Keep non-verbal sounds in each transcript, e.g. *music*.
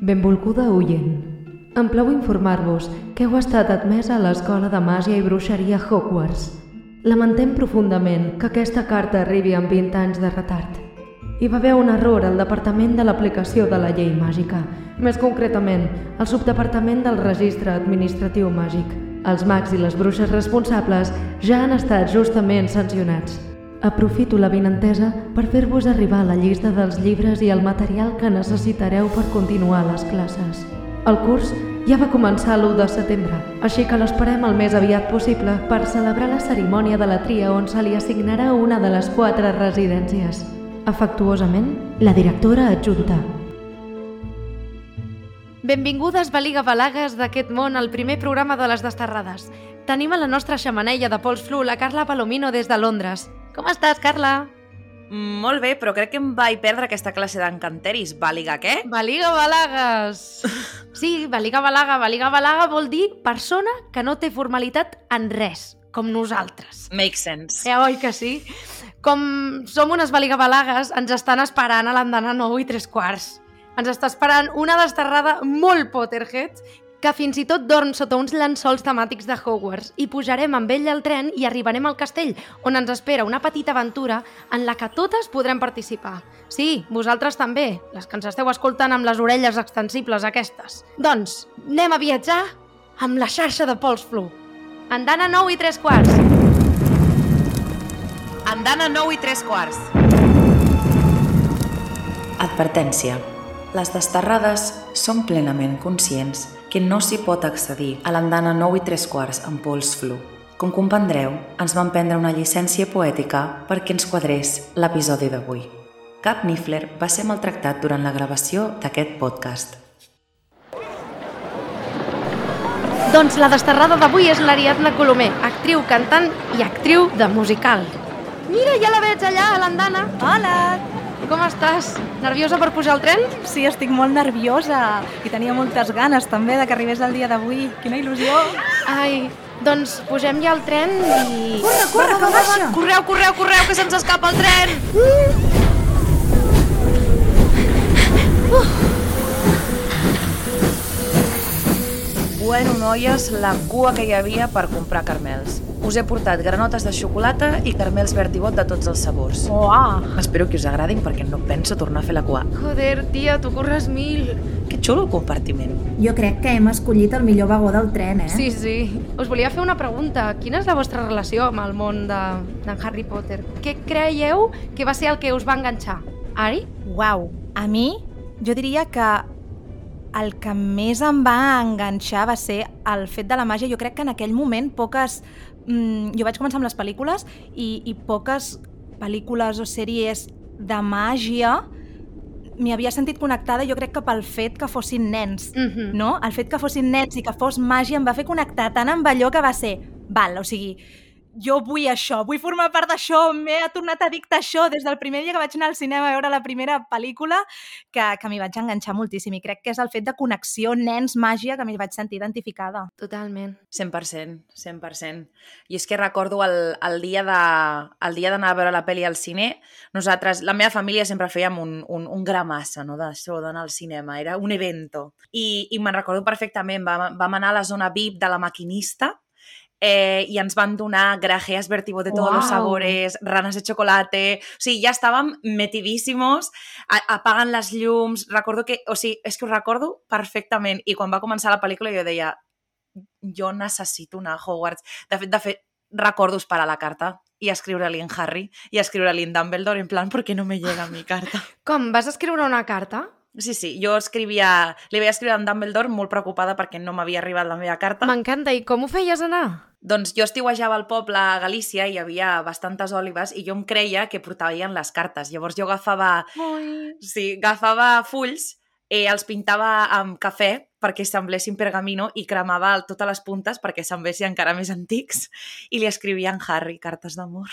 Benvolguda oient. Em plau informar-vos que heu estat admesa a l'Escola de Màgia i Bruixeria Hogwarts. Lamentem profundament que aquesta carta arribi amb 20 anys de retard. Hi va haver un error al Departament de l'Aplicació de la Llei Màgica, més concretament, al Subdepartament del Registre Administratiu Màgic. Els mags i les bruixes responsables ja han estat justament sancionats. Aprofito la vinentesa per fer-vos arribar la llista dels llibres i el material que necessitareu per continuar les classes. El curs ja va començar l'1 de setembre, així que l'esperem el més aviat possible per celebrar la cerimònia de la tria on se li assignarà una de les quatre residències. Afectuosament, la directora adjunta. Benvingudes, Baliga Balagues, d'aquest món, al primer programa de les desterrades. Tenim a la nostra xamaneia de pols flu la Carla Palomino des de Londres. Com estàs, Carla? Molt bé, però crec que em vaig perdre aquesta classe d'encanteris. Bàliga què? Baliga Balagues! Sí, Baliga Balaga. Baliga Balaga vol dir persona que no té formalitat en res, com nosaltres. Makes sense. Ja, oi que sí? Com som unes Baliga Balagues, ens estan esperant a l'andana 9 i 3 quarts. Ens està esperant una desterrada molt Potterhead que fins i tot dorm sota uns llençols temàtics de Hogwarts i pujarem amb ell al tren i arribarem al castell, on ens espera una petita aventura en la que totes podrem participar. Sí, vosaltres també, les que ens esteu escoltant amb les orelles extensibles aquestes. Doncs, anem a viatjar amb la xarxa de Pols Flu. Andana 9 i 3 quarts. Andana 9 i 3 quarts. Advertència. Les desterrades són plenament conscients que no s'hi pot accedir a l'andana 9 i 3 quarts amb pols flu. Com comprendreu, ens van prendre una llicència poètica perquè ens quadrés l'episodi d'avui. Cap Niffler va ser maltractat durant la gravació d'aquest podcast. Doncs la desterrada d'avui és l'Ariadna Colomer, actriu, cantant i actriu de musical. Mira, ja la veig allà, a l'andana. Hola! Com estàs? Nerviosa per pujar al tren? Sí, estic molt nerviosa i tenia moltes ganes també de que arribés el dia d'avui. Quina il·lusió! Ai, doncs pugem ja al tren i... Corre, corre, que baixa! Correu, correu, correu, que se'ns escapa el tren! Bueno, noies, la cua que hi havia per comprar carmels. Us he portat granotes de xocolata i carmels verd i bot de tots els sabors. Uah! Espero que us agradin perquè no penso tornar a fer la cua. Joder, tia, tu corres mil. Que xulo el compartiment. Jo crec que hem escollit el millor vagó del tren, eh? Sí, sí. Us volia fer una pregunta. Quina és la vostra relació amb el món de- de, Harry Potter? Què creieu que va ser el que us va enganxar? Ari? Uau! A mi, jo diria que el que més em va enganxar va ser el fet de la màgia. Jo crec que en aquell moment poques... Mm, jo vaig començar amb les pel·lícules i, i poques pel·lícules o sèries de màgia m'hi havia sentit connectada jo crec que pel fet que fossin nens Mhm. no? El fet que fossin nens i que fos màgia em va fer connectar tant amb allò que va ser, val, o sigui, jo vull això, vull formar part d'això, m'he tornat addicta a això des del primer dia que vaig anar al cinema a veure la primera pel·lícula, que, que m'hi vaig enganxar moltíssim i crec que és el fet de connexió nens-màgia que m'hi vaig sentir identificada. Totalment. 100%, 100%. I és que recordo el, el dia de el dia d'anar a veure la pel·li al cine, nosaltres, la meva família sempre fèiem un, un, un gramassa, no?, d'això d'anar al cinema, era un evento. I, i me'n recordo perfectament, vam, vam anar a la zona VIP de la maquinista, eh, i ens van donar grajeas vertigo de todos los Uau. sabores, ranas de chocolate... O sigui, ja estàvem metidíssimos, a- apagant les llums... Recordo que... O sigui, és que ho recordo perfectament. I quan va començar la pel·lícula jo deia jo necessito anar a Hogwarts. De fet, de fet, recordo esperar la carta i escriure-li en Harry i escriure-li en Dumbledore en plan, ¿por qué no me llega mi carta? Com, vas escriure una carta? Sí, sí, jo escrivia... Li vaig escriure en Dumbledore molt preocupada perquè no m'havia arribat la meva carta. M'encanta. I com ho feies anar? Doncs jo estiuejava al poble a Galícia i hi havia bastantes òlibes i jo em creia que portaven les cartes. Llavors jo agafava, Ai. sí, agafava fulls, eh, els pintava amb cafè perquè semblessin pergamino i cremava totes les puntes perquè semblessin encara més antics i li escrivia en Harry cartes d'amor.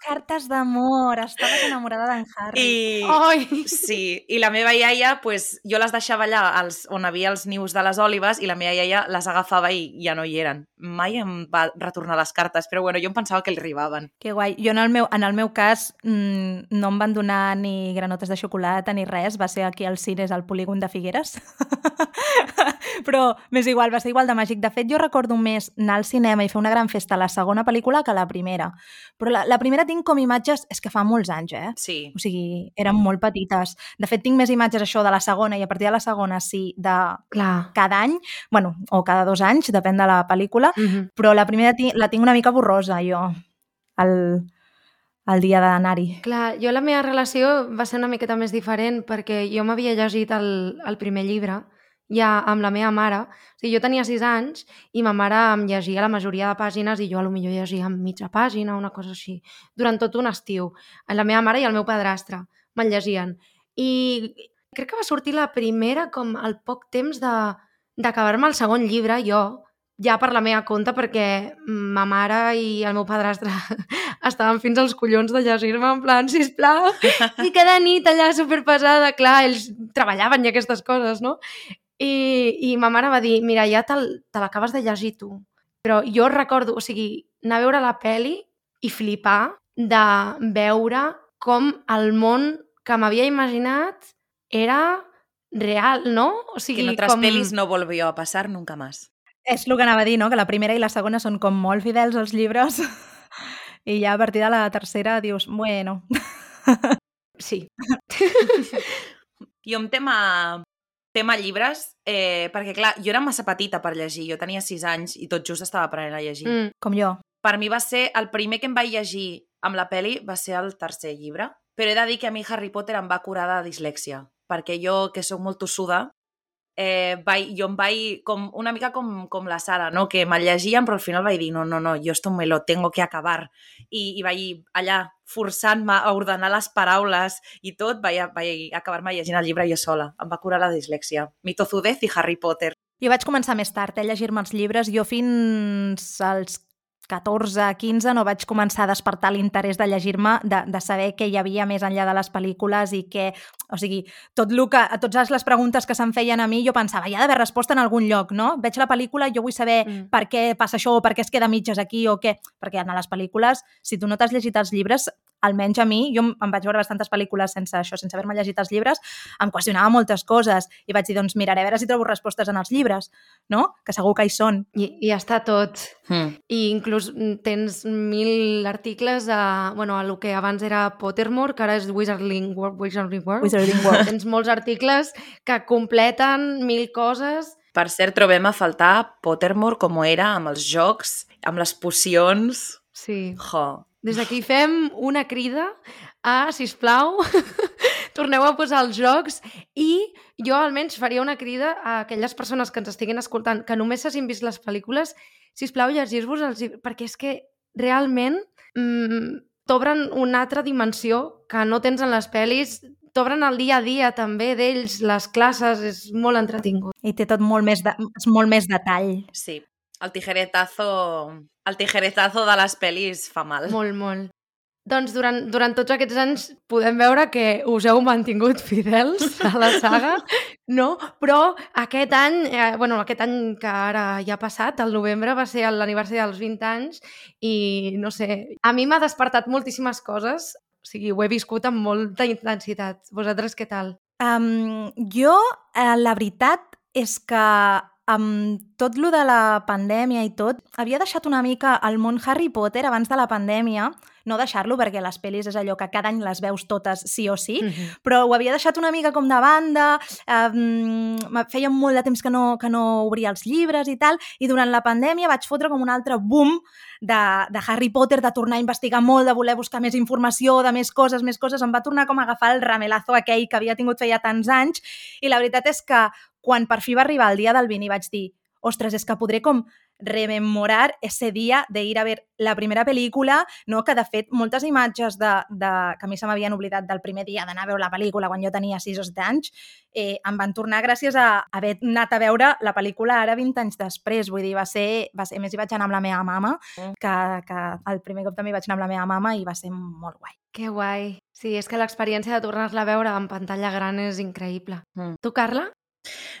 Cartes d'amor, estaves enamorada d'en Harry. I, Ai! sí, i la meva iaia, pues, jo les deixava allà als, on havia els nius de les òlives i la meva iaia les agafava i ja no hi eren. Mai em va retornar les cartes, però bueno, jo em pensava que li arribaven. Que guai. Jo en el meu, en el meu cas mmm, no em van donar ni granotes de xocolata ni res, va ser aquí al cines al polígon de Figueres. *laughs* Però m'és igual, va ser igual de màgic. De fet, jo recordo més anar al cinema i fer una gran festa a la segona pel·lícula que a la primera. Però la, la primera tinc com imatges... És que fa molts anys, eh? Sí. O sigui, eren molt petites. De fet, tinc més imatges això de la segona i a partir de la segona sí, de Clar. cada any, bueno, o cada dos anys, depèn de la pel·lícula, Mm -hmm. però la primera la tinc una mica borrosa, jo, el, el dia d'anar-hi. Clar, jo la meva relació va ser una miqueta més diferent perquè jo m'havia llegit el, el primer llibre ja amb la meva mare. O sigui, jo tenia sis anys i ma mare em llegia la majoria de pàgines i jo a lo millor llegia mitja pàgina, una cosa així, durant tot un estiu. La meva mare i el meu padrastre me'n llegien. I crec que va sortir la primera com al poc temps de d'acabar-me el segon llibre, jo, ja per la meva compte, perquè ma mare i el meu padrastre *laughs* estaven fins als collons de llegir-me en plan, sisplau, *laughs* i cada nit allà superpesada, clar, ells treballaven i aquestes coses, no? I, i ma mare va dir, mira, ja te'l- te l'acabes de llegir tu. Però jo recordo, o sigui, anar a veure la peli i flipar de veure com el món que m'havia imaginat era real, no? O sigui, Que en otras com... pelis no volvió a pasar nunca más. És el que anava a dir, no? que la primera i la segona són com molt fidels als llibres *laughs* i ja a partir de la tercera dius, bueno, Sí. *laughs* Jo amb tema, tema llibres, eh, perquè clar, jo era massa petita per llegir, jo tenia 6 anys i tot just estava aprenent a llegir. Mm. Com jo. Per mi va ser, el primer que em vaig llegir amb la peli va ser el tercer llibre, però he de dir que a mi Harry Potter em va curar de dislèxia, perquè jo, que sóc molt tossuda, eh, vaig, jo em vaig, com, una mica com, com la Sara, no? que me'l llegien, però al final vaig dir, no, no, no, jo esto me lo tengo que acabar. I, i vaig allà forçant-me a ordenar les paraules i tot, vaig, vaig acabar-me llegint el llibre jo sola. Em va curar la dislèxia. Mi tozudez i Harry Potter. Jo vaig començar més tard eh, a llegir-me els llibres. Jo fins als 14, 15 no vaig començar a despertar l'interès de llegir-me, de, de saber què hi havia més enllà de les pel·lícules i que, o sigui, tot lo que, a totes les preguntes que se'm feien a mi, jo pensava, hi ha d'haver resposta en algun lloc, no? Veig la pel·lícula, jo vull saber Mm. per què passa això o per què es queda mitges aquí o què. Perquè en les pel·lícules, si tu no t'has llegit els llibres, almenys a mi, jo em vaig veure bastantes pel·lícules sense això, sense haver-me llegit els llibres, em qüestionava moltes coses i vaig dir, doncs miraré a veure si trobo respostes en els llibres, no? Que segur que hi són. I, I està tot. Hmm. I inclús mm, tens mil articles a, bueno, a lo que abans era Pottermore, que ara és Wizarding World. Wizarding World. Wizarding World. Tens molts articles que completen mil coses. Per cert, trobem a faltar Pottermore com era amb els jocs, amb les pocions... Sí. Jo, Des d'aquí fem una crida a, si plau, *laughs* torneu a posar els jocs i jo almenys faria una crida a aquelles persones que ens estiguin escoltant que només s'hagin vist les pel·lícules, si plau llegir-vos els perquè és que realment mm, t'obren una altra dimensió que no tens en les pel·lis, t'obren el dia a dia també d'ells, les classes, és molt entretingut. I té tot molt més, de, és molt més detall. sí. El tijeretazo, el tijeretazo de les pel·lis fa mal. Molt, molt. Doncs durant, durant tots aquests anys podem veure que us heu mantingut *laughs* fidels a la saga, *laughs* no? Però aquest any, eh, bueno, aquest any que ara ja ha passat, el novembre va ser l'aniversari dels 20 anys i, no sé, a mi m'ha despertat moltíssimes coses, o sigui, ho he viscut amb molta intensitat. Vosaltres què tal? Um, jo, eh, la veritat és que amb tot lo de la pandèmia i tot, havia deixat una mica el món Harry Potter abans de la pandèmia, no deixar-lo perquè les pel·lis és allò que cada any les veus totes sí o sí, Mm -hmm. però ho havia deixat una mica com de banda, um, feia molt de temps que no, que no obria els llibres i tal, i durant la pandèmia vaig fotre com un altre boom de, de Harry Potter, de tornar a investigar molt, de voler buscar més informació, de més coses, més coses, em va tornar com a agafar el ramelazo aquell que havia tingut feia tants anys, i la veritat és que quan per fi va arribar el dia del 20 i vaig dir ostres, és que podré com rememorar ese dia de ir a ver la primera pel·lícula, no? que de fet moltes imatges de, de, que a mi se m'havien oblidat del primer dia d'anar a veure la pel·lícula quan jo tenia 6 o 7 anys, eh, em van tornar gràcies a haver anat a veure la pel·lícula ara 20 anys després. Vull dir, va ser... Va ser a més, hi vaig anar amb la meva mama, Mm. que, que el primer cop també vaig anar amb la meva mama i va ser molt guai. Que guai. Sí, és que l'experiència de tornar-la a veure en pantalla gran és increïble. Mm. Tu, Carla?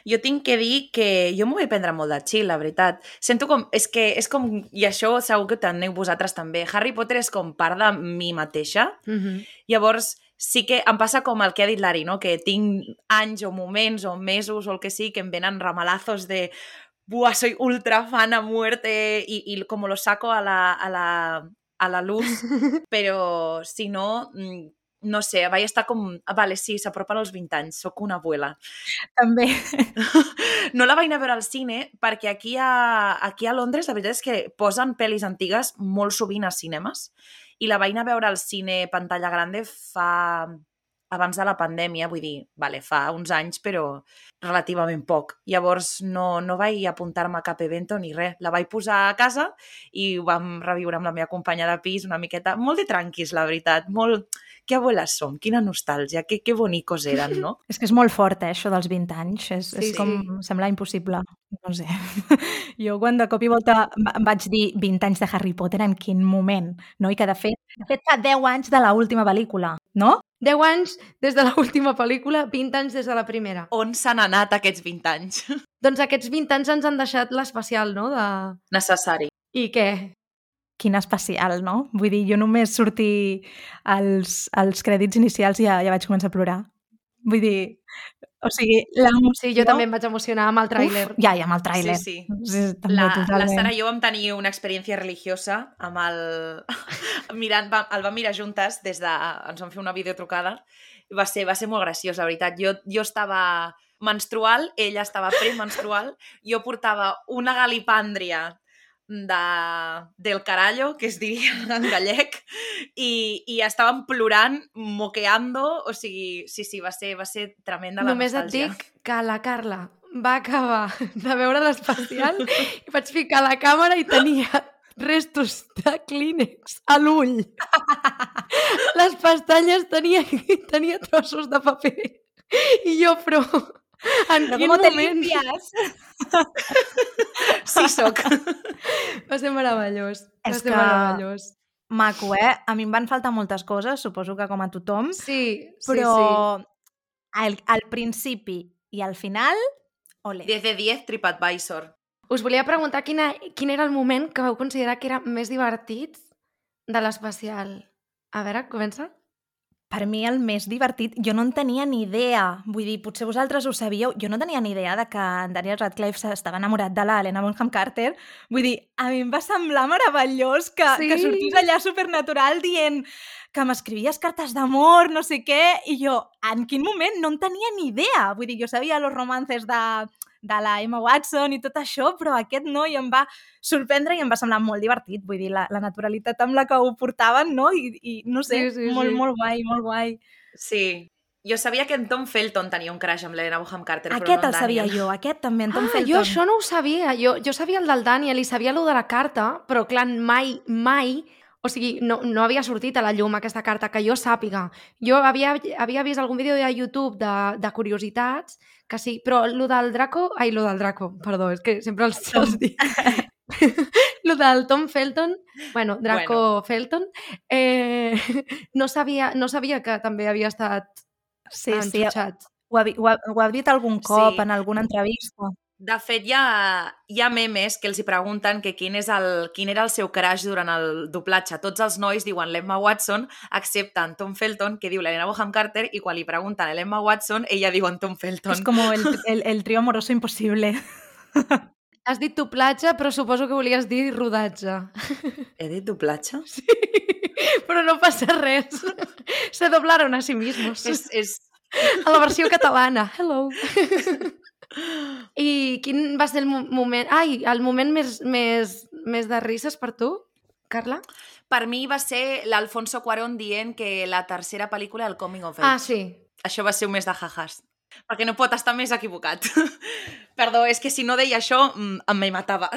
Jo tinc que dir que jo m'ho vaig prendre molt de chill, la veritat. Sento com... És que és com... I això segur que teniu vosaltres també. Harry Potter és com part de mi mateixa. Mm -hmm. Llavors, sí que em passa com el que ha dit l'Ari, no? que tinc anys o moments o mesos o el que sigui que em venen ramalazos de buah, soy ultra fan a muerte y, y como lo saco a la, a la, a la luz, *laughs* però si no, mm, no sé, vaig estar com... ah, Vale, sí, s'apropa als 20 anys, sóc una abuela. També. *laughs* No la vaig anar a veure al cine perquè aquí a, aquí a Londres la veritat és que posen pel·lis antigues molt sovint a cinemes i la vaig anar a veure al cine pantalla grande fa abans de la pandèmia, vull dir, vale, fa uns anys, però relativament poc. Llavors no, no vaig apuntar-me a cap evento ni res. La vaig posar a casa i ho vam reviure amb la meva companya de pis una miqueta. Molt de tranquis, la veritat. Molt... Que abueles som, quina nostàlgia, que, que bonicos eren, no? *laughs* És que és molt fort, eh, això dels 20 anys. És, Sí, és com... sí. Sembla impossible. No sé. *laughs* Jo quan de cop i volta em vaig dir 20 anys de Harry Potter, en quin moment? No? I que de fet, de fet fa 10 anys de la última pel·lícula, no? 10 anys des de l'última pel·lícula, 20 anys des de la primera. On s'han anat aquests 20 anys? Doncs aquests 20 anys ens han deixat l'especial, no? De... Necessari. I què? Quin especial, no? Vull dir, jo només sortir als, als crèdits inicials i ja, ja vaig començar a plorar. Vull dir, o sigui, l'emoció... Sí, jo també em vaig emocionar amb el tràiler. Uf, ja, ja, amb el tràiler. Sí, sí. també, La, la totalment. Sara i jo vam tenir una experiència religiosa amb el... *laughs* Mirant, va, el vam mirar juntes des de... Ens vam fer una videotrucada. I Va ser, va ser molt graciós, la veritat. Jo, jo estava menstrual, ella estava premenstrual, jo portava una galipàndria de, del carallo, que es diria *laughs* en gallec, i, i estàvem plorant, moqueando, o sigui, sí, sí, va ser, va ser tremenda la Només et nostàlgia. dic que la Carla va acabar *laughs* de veure l'especial i vaig ficar la càmera i tenia restos de clínex a l'ull. Les pestanyes tenia, tenia trossos de paper. I jo, però... *laughs* En Però quin moment... Sí, soc. Va ser meravellós. Va És ser que- meravellós. Maco, eh? A mi em van faltar moltes coses, suposo que com a tothom, Sí, sí, però sí. al, al principi i al final, ole. 10 de 10, TripAdvisor. Us volia preguntar quina, quin era el moment que vau considerar que era més divertit de l'especial. A veure, comença. Per mi el més divertit, jo no en tenia ni idea. Vull dir, potser vosaltres ho sabíeu, jo no tenia ni idea de que en Daniel Radcliffe estava enamorat de la Helena Bonham Carter. Vull dir, a mi em va semblar meravellós que, Sí. que sortís allà supernatural dient que m'escrivies cartes d'amor, no sé què, i jo, en quin moment no en tenia ni idea. Vull dir, jo sabia los romances de, de la Emma Watson i tot això, però aquest no, i em va sorprendre i em va semblar molt divertit. Vull dir, la, la naturalitat amb la que ho portaven, no? I, i no sé, Sí, sí, molt, sí. molt guai, molt guai. Sí. Jo sabia que en Tom Felton tenia un crash amb l'Helena Bonham Carter, però Aquest no en el sabia jo, aquest també, en Tom ah, Felton. jo això no ho sabia. Jo, jo sabia el del Daniel i sabia el de la carta, però clar, mai, mai... O sigui, no, no havia sortit a la llum aquesta carta, que jo sàpiga. Jo havia, havia vist algun vídeo de YouTube de, de curiositats, que sí, però lo del Draco... Ai, lo del Draco, perdó, és que sempre els, els dic. *laughs* lo del Tom Felton, bueno, Draco Bueno. Felton, eh, *laughs* no, sabia, no sabia que també havia estat Sí, sí, enxutxat. ho ha, ho, ha, ho ha dit algun cop Sí. en alguna entrevista. De fet, hi ha, hi ha memes que els hi pregunten que quin, és el, quin era el seu crash durant el doblatge. Tots els nois diuen l'Emma Watson, excepte en Tom Felton, que diu l'Helena Bonham Carter, i quan li pregunten a l'Emma Watson, ella diu en Tom Felton. És com el, *laughs* el, el trio amoroso impossible. Has dit doblatge, però suposo que volies dir rodatge. He dit doblatge? *laughs* Sí, però no passa res. Se doblaron a sí mismos. És, és... A la versió catalana. Hello. *laughs* I quin va ser el mo- moment... Ai, el moment més, més, més de risses per tu, Carla? Per mi va ser l'Alfonso Cuarón dient que la tercera pel·lícula del Coming of Age. Ah, sí. Això va ser un mes de jajas. Perquè no pot estar més equivocat. *laughs* Perdó, és que si no deia això, mm, em me matava.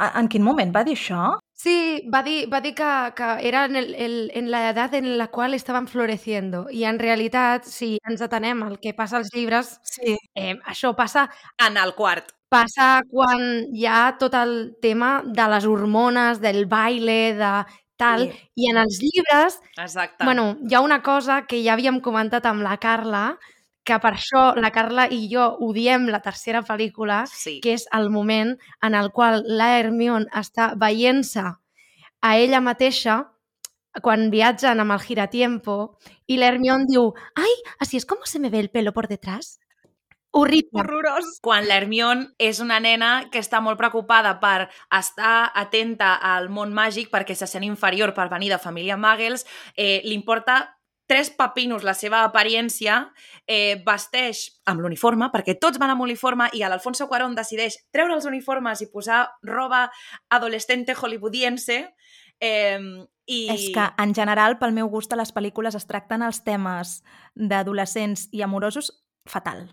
En quin moment va dir això? Sí, va dir, va dir que, que era en, el, el, en la edat en la qual estaven floreciendo. I en realitat, si ens atenem al que passa als llibres, Sí. eh, això passa En el quart. passa quan hi ha tot el tema de les hormones, del baile, de tal, Sí. i en els llibres, Exacte. bueno, hi ha una cosa que ja havíem comentat amb la Carla, que per això la Carla i jo odiem la tercera pel·lícula, sí. que és el moment en el qual la Hermione està veient-se a ella mateixa quan viatgen amb el giratiempo i la Hermione diu «Ai, así es como se me ve el pelo por detrás». Horrible. Horrorós. quan l'Hermione és una nena que està molt preocupada per estar atenta al món màgic perquè se sent inferior per venir de família Muggles, eh, li importa tres papinos la seva apariència, eh, vesteix amb l'uniforme, perquè tots van amb uniforme i l'Alfonso Cuarón decideix treure els uniformes i posar roba adolescente hollywoodiense eh, i... És que, en general, pel meu gust, a les pel·lícules es tracten els temes d'adolescents i amorosos fatal.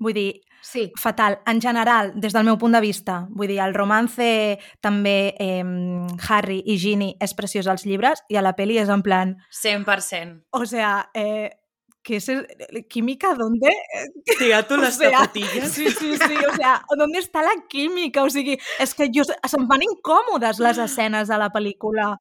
Vull dir, Sí. fatal, en general, des del meu punt de vista. Vull dir, el romance també eh, Harry i Ginny és preciós als llibres i a la peli és en plan, 100%. o sea, eh, ¿qué es el- química? ¿Dónde? Tía, tu *laughs* O les sea, zapatillas. Sí, sí, sí, o sea, ¿dónde està la química? O sigui, és que jo, se'm fan incòmodes les escenes de la pel·lícula.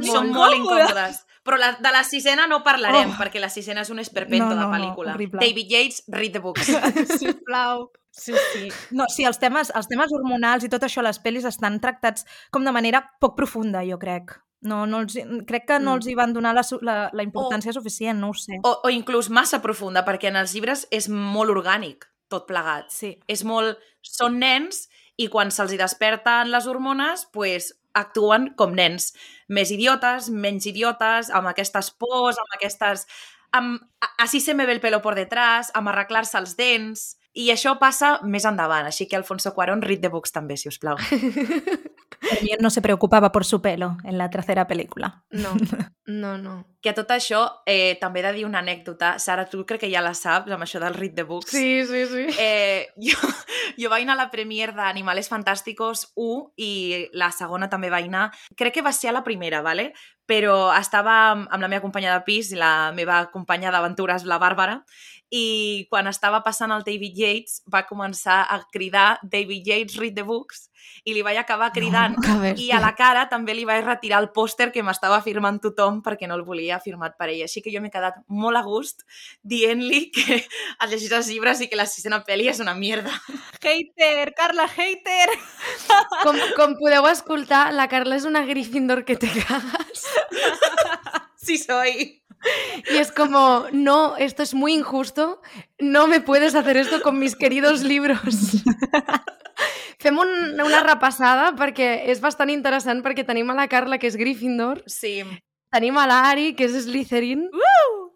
Són Molt molt incòmodes. Però la, de la sisena no parlarem, Oh. perquè la sisena és un esperpento No, de no, no, pel·lícula. horrible. David Yates, read the books. *laughs* Sisplau. Sí, sí. No, sí, els temes, els temes hormonals i tot això, les pel·lis estan tractats com de manera poc profunda, jo crec. No, no els, crec que no Mm. els hi van donar la, la, la importància suficient, no ho sé. o, o inclús massa profunda, perquè en els llibres és molt orgànic, tot plegat. Sí. És molt... Són nens i quan se'ls desperten les hormones, pues, actuen com nens. Més idiotes, menys idiotes, amb aquestes pors, amb aquestes... Amb, a- así se me ve el pelo por detrás, amb arreglar-se els dents... I això passa més endavant, així que Alfonso Cuarón, read the books també, si us plau. *laughs* Hermione no se preocupava por su pelo en la tercera pel·lícula. No, *laughs* no, no. Que a tot això eh, també he de dir una anècdota. Sara, tu crec que ja la saps, amb això del read the books. Sí, sí, sí. Eh, jo, *laughs* jo vaig anar a la premier d'Animales Fantàsticos 1 i la segona també vaig anar. Crec que va ser a la primera, ¿vale? però estava amb, amb la meva companya de pis i la meva companya d'aventures, la Bàrbara, i quan estava passant el David Yates va començar a cridar David Yates, read the books, i li vaig acabar cridant. que I a la cara també li vaig retirar el pòster que m'estava firmant tothom perquè no el volia firmat per ell. Així que jo m'he quedat molt a gust dient-li que *laughs* ha llegit els llibres i que la sisena pel·li és una mierda. Hater, Carla, hater! Com, com podeu escoltar, la Carla és una Gryffindor que te cagas. Sí soy. *laughs* Y es como, no, esto es muy injusto, no me puedes hacer esto con mis queridos libros. *laughs* Fem un, una repassada perquè és bastant interessant perquè tenim a la Carla, que és Gryffindor, Sí. tenim a l'Ari, que és Slytherin,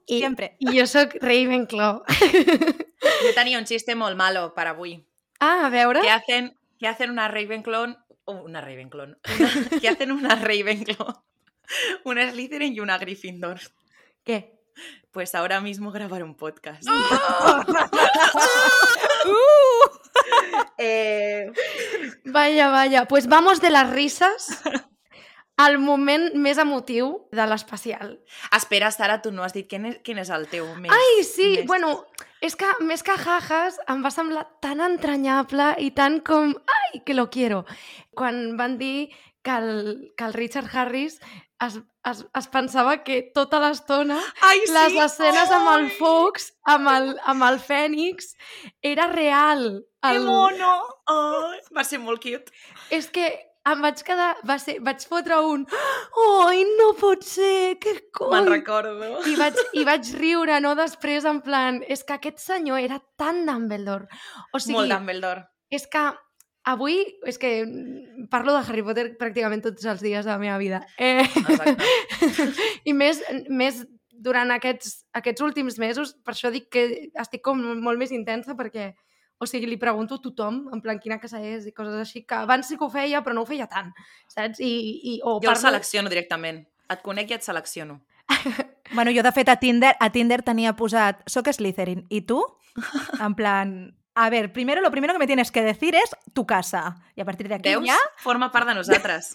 i, Siempre. i jo sóc Ravenclaw. *laughs* Jo tenia un xiste molt malo per avui. Ah, a veure... Que hacen, que hacen una Ravenclaw... oh, Una Ravenclaw. Una, que hacen una Ravenclaw. Una Slytherin y una Gryffindor. Què? Pues ahora mismo grabar un podcast. *laughs* Eh, Vaya, vaya. Pues vamos de las risas al moment més emotiu de l'especial. espera, Sara, tu no has dit quin és, quin és el teu més... Ai, sí, més... bueno, és que més que jajas em va semblar tan entranyable i tan com, ai, que lo quiero. Quan van dir que el, que el Richard Harris es, es, es pensava que tota l'estona les escenes amb el Fox, amb el, amb el Fènix, era real. Que El, mono! Oh, va ser molt cute. és que em vaig quedar, va ser, vaig fotre un oi, no pot ser, que Me'n coi! recordo. I vaig, I vaig riure, no? Després, en plan, és que aquest senyor era tan Dumbledore. O sigui, Molt Dumbledore. és que avui, és que parlo de Harry Potter pràcticament tots els dies de la meva vida. Eh, Exacte. *laughs* I més, més durant aquests, aquests últims mesos, per això dic que estic com molt més intensa, perquè o sigui, li pregunto a tothom, en plan, quina casa és i coses així, que abans sí que ho feia, però no ho feia tant, saps? I, i, o Jo el selecciono directament. Et conec i et selecciono. Bueno, jo, de fet, a Tinder, a Tinder tenia posat soc Slytherin. I tu? *laughs* En plan, a ver, primero lo primero que me tienes que decir es tu casa. Y a partir de aquí Veus? ya... Forma part de nosaltres.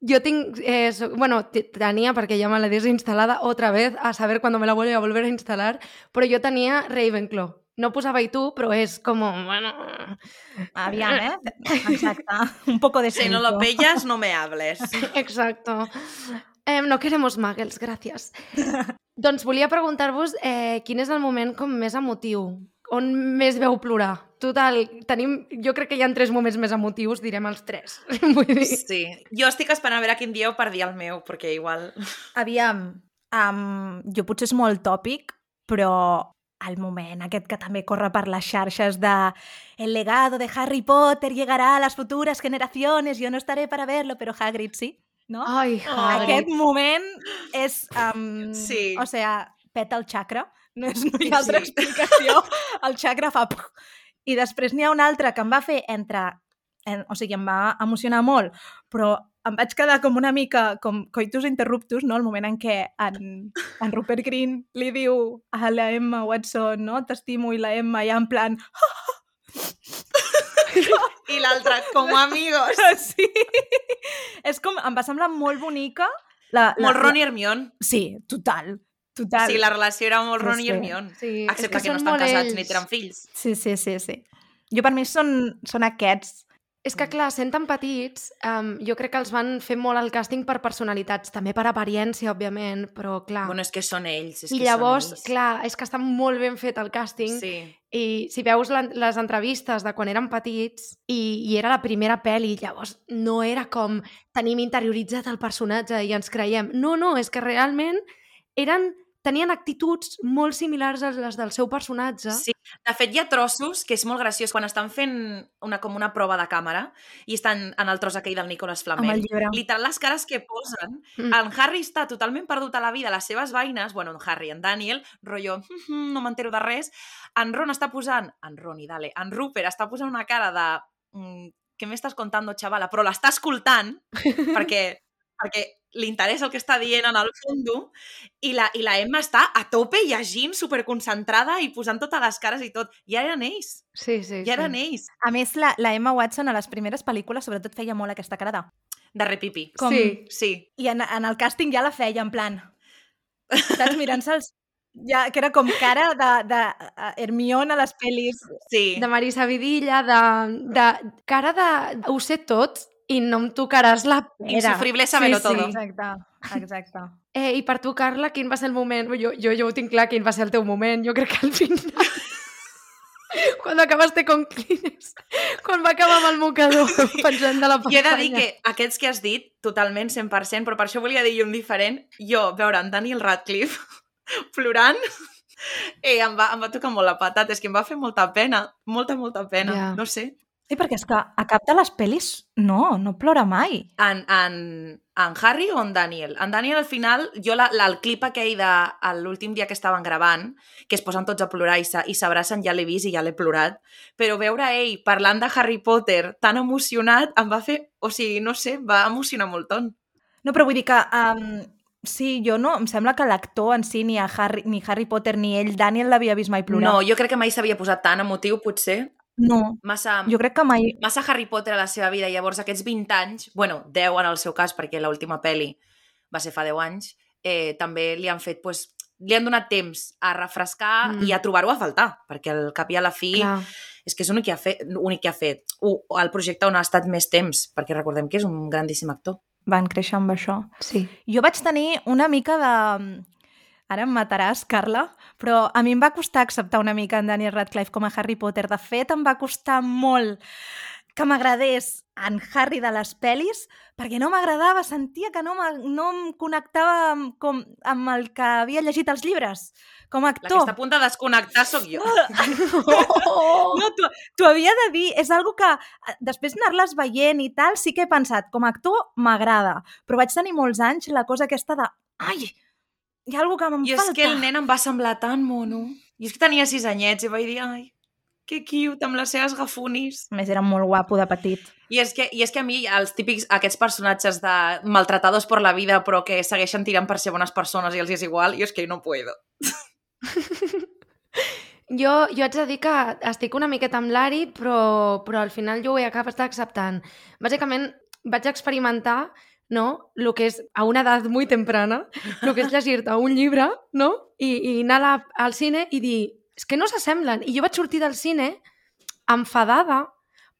Jo tinc... Eh, so, bueno, tenia, perquè ja me la desinstal·lada otra vez, a saber cuando me la vuelve a volver a instalar, però jo tenia Ravenclaw. No posava i tu, però és com... Bueno... Aviam, eh? *laughs* Exacte. Un poco de Si no lo pillas, no me hables. *laughs* Exacto. Eh, no queremos muggles, gràcies. *laughs* doncs volia preguntar-vos eh, quin és el moment com més emotiu, on més veu plorar. Total, tenim, jo crec que hi ha tres moments més emotius, direm els tres. *laughs* Vull dir... Sí. Jo estic esperant a veure quin dieu per dir el meu, perquè igual... Aviam, um, jo potser és molt tòpic, però el moment aquest que també corre per les xarxes de el legado de Harry Potter llegará a las futuras generaciones, yo no estaré para verlo, pero Hagrid sí, no? Ai, Hagrid. Aquest moment és... Um, Sí. O sea, peta el xacra. No, és, no hi ha altra explicació. El xacra fa... I després n'hi ha un altre que em va fer entre... En, o sigui, em va emocionar molt, però em vaig quedar com una mica com coitus interruptus, no? el moment en què en, en Rupert Green li diu a la Emma Watson, no? t'estimo, i la Emma ja en plan... *laughs* I l'altre, com amigos. *laughs* sí. És com... Em va semblar molt bonica. La, la, Molt Ron i Hermione. Sí, total. Total. Sí, la relació era molt No Ron i. Hermione. Sí, Excepte és que, no estan molt casats ells. ni tenen fills. Sí, sí, sí, sí. Jo per mi són, són aquests. És que, clar, sent tan petits, um, jo crec que els van fer molt el càsting per personalitats, també per apariència, òbviament, però, clar... Bueno, és que són ells. És I que llavors, són ells. clar, és que està molt ben fet el càsting Sí. i si veus la, les entrevistes de quan eren petits i, i era la primera pel·li, llavors no era com tenim interioritzat el personatge i ens creiem. No, no, és que realment eren, tenien actituds molt similars a les del seu personatge. Sí, de fet hi ha trossos que és molt graciós quan estan fent una, com una prova de càmera i estan en el tros aquell del Nicolas Flamel. Literal, les cares que posen, Mm. en Harry està totalment perdut a la vida, les seves veïnes, bueno, en Harry, en Daniel, rotllo, "Mhm, no m'entero de res, en Ron està posant, en Ron i dale, en Rupert està posant una cara de, mm, què m'estàs contando, xavala? Però l'està escoltant, *laughs* perquè, perquè li interessa el que està dient en el fondo, i la, i la Emma està a tope llegint, superconcentrada i posant totes les cares i tot. Ja eren ells, Sí, sí, ja eren sí. ells. A més, la, la Emma Watson a les primeres pel·lícules sobretot feia molt aquesta cara de... De repipi. Com... Sí. Sí. I en, en el càsting ja la feia, en plan... Saps, mirant-se els... Ja, que era com cara de, de uh, Hermione a les pel·lis. Sí. De Marisa Vidilla, de, de cara de... Ho sé tot i no em tocaràs la pera. Insufrible saberlo todo. Exacte, exacte. *laughs* Eh, I per tu, Carla, quin va ser el moment? Jo, jo, jo ho tinc clar, quin va ser el teu moment. Jo crec que al final... *laughs* Quan acabaste con Kleenex. Quan va acabar amb el mocador *laughs* penjant de la Jo he de dir pantalla. que aquests que has dit, totalment 100%, però per això volia dir un diferent. Jo, veure en Daniel Radcliffe plorant, eh, em, va, em va tocar molt la patata. És que em va fer molta pena, molta, molta pena. Ja. No sé. Sí, perquè és que a cap de les pel·lis no, no plora mai. En, en, en Harry o en Daniel? En Daniel, al final, jo la, la, el clip aquell de l'últim dia que estaven gravant, que es posen tots a plorar i s'abracen, ja l'he vist i ja l'he plorat, però veure ell parlant de Harry Potter tan emocionat em va fer... O sigui, no sé, va emocionar molt ton. No, però vull dir que... Um, sí, jo no... Em sembla que l'actor en si, ni, a Harry, ni Harry Potter ni ell, Daniel, l'havia vist mai plorar. No, jo crec que mai s'havia posat tan emotiu, potser. No, Massa, jo crec que mai... massa Harry Potter a la seva vida. Llavors, aquests 20 anys, bueno, 10 en el seu cas, perquè l'última pel·li va ser fa 10 anys, eh, també li han fet, pues, li han donat temps a refrescar Mm. mm. i a trobar-ho a faltar, perquè al cap i a la fi Clar. és que és l'únic que ha fet, únic que ha fet. O, o el projecte on ha estat més temps, perquè recordem que és un grandíssim actor. Van créixer amb això. Sí. Jo vaig tenir una mica de... Ara em mataràs, Carla, però a mi em va costar acceptar una mica en Daniel Radcliffe com a Harry Potter. De fet, em va costar molt que m'agradés en Harry de les pel·lis, perquè no m'agradava, sentia que no, no em connectava amb, com, amb el que havia llegit els llibres, com a La que actor. està a punt de desconnectar sóc jo. *laughs* *laughs* No, t'ho havia de dir, és algo que eh, després anar-les veient i tal, sí que he pensat, com a actor m'agrada, però vaig tenir molts anys la cosa aquesta de, ai, hi ha alguna que me'n I falta. és que el nen em va semblar tan mono. I és que tenia 6 anyets i vaig dir, ai, que cute, amb les seves gafunis. A més, era molt guapo de petit. I és, que, I és que a mi els típics, aquests personatges de maltratados per la vida però que segueixen tirant per ser bones persones i els és igual, jo és que no puedo. *laughs* Jo, jo haig de dir que estic una miqueta amb l'Ari, però, però al final jo ho he acabat acceptant. Bàsicament, vaig experimentar no? Lo que és a una edat molt temprana, el que és llegir-te un llibre, no? I, i anar la, al cine i dir, és que no s'assemblen. I jo vaig sortir del cine enfadada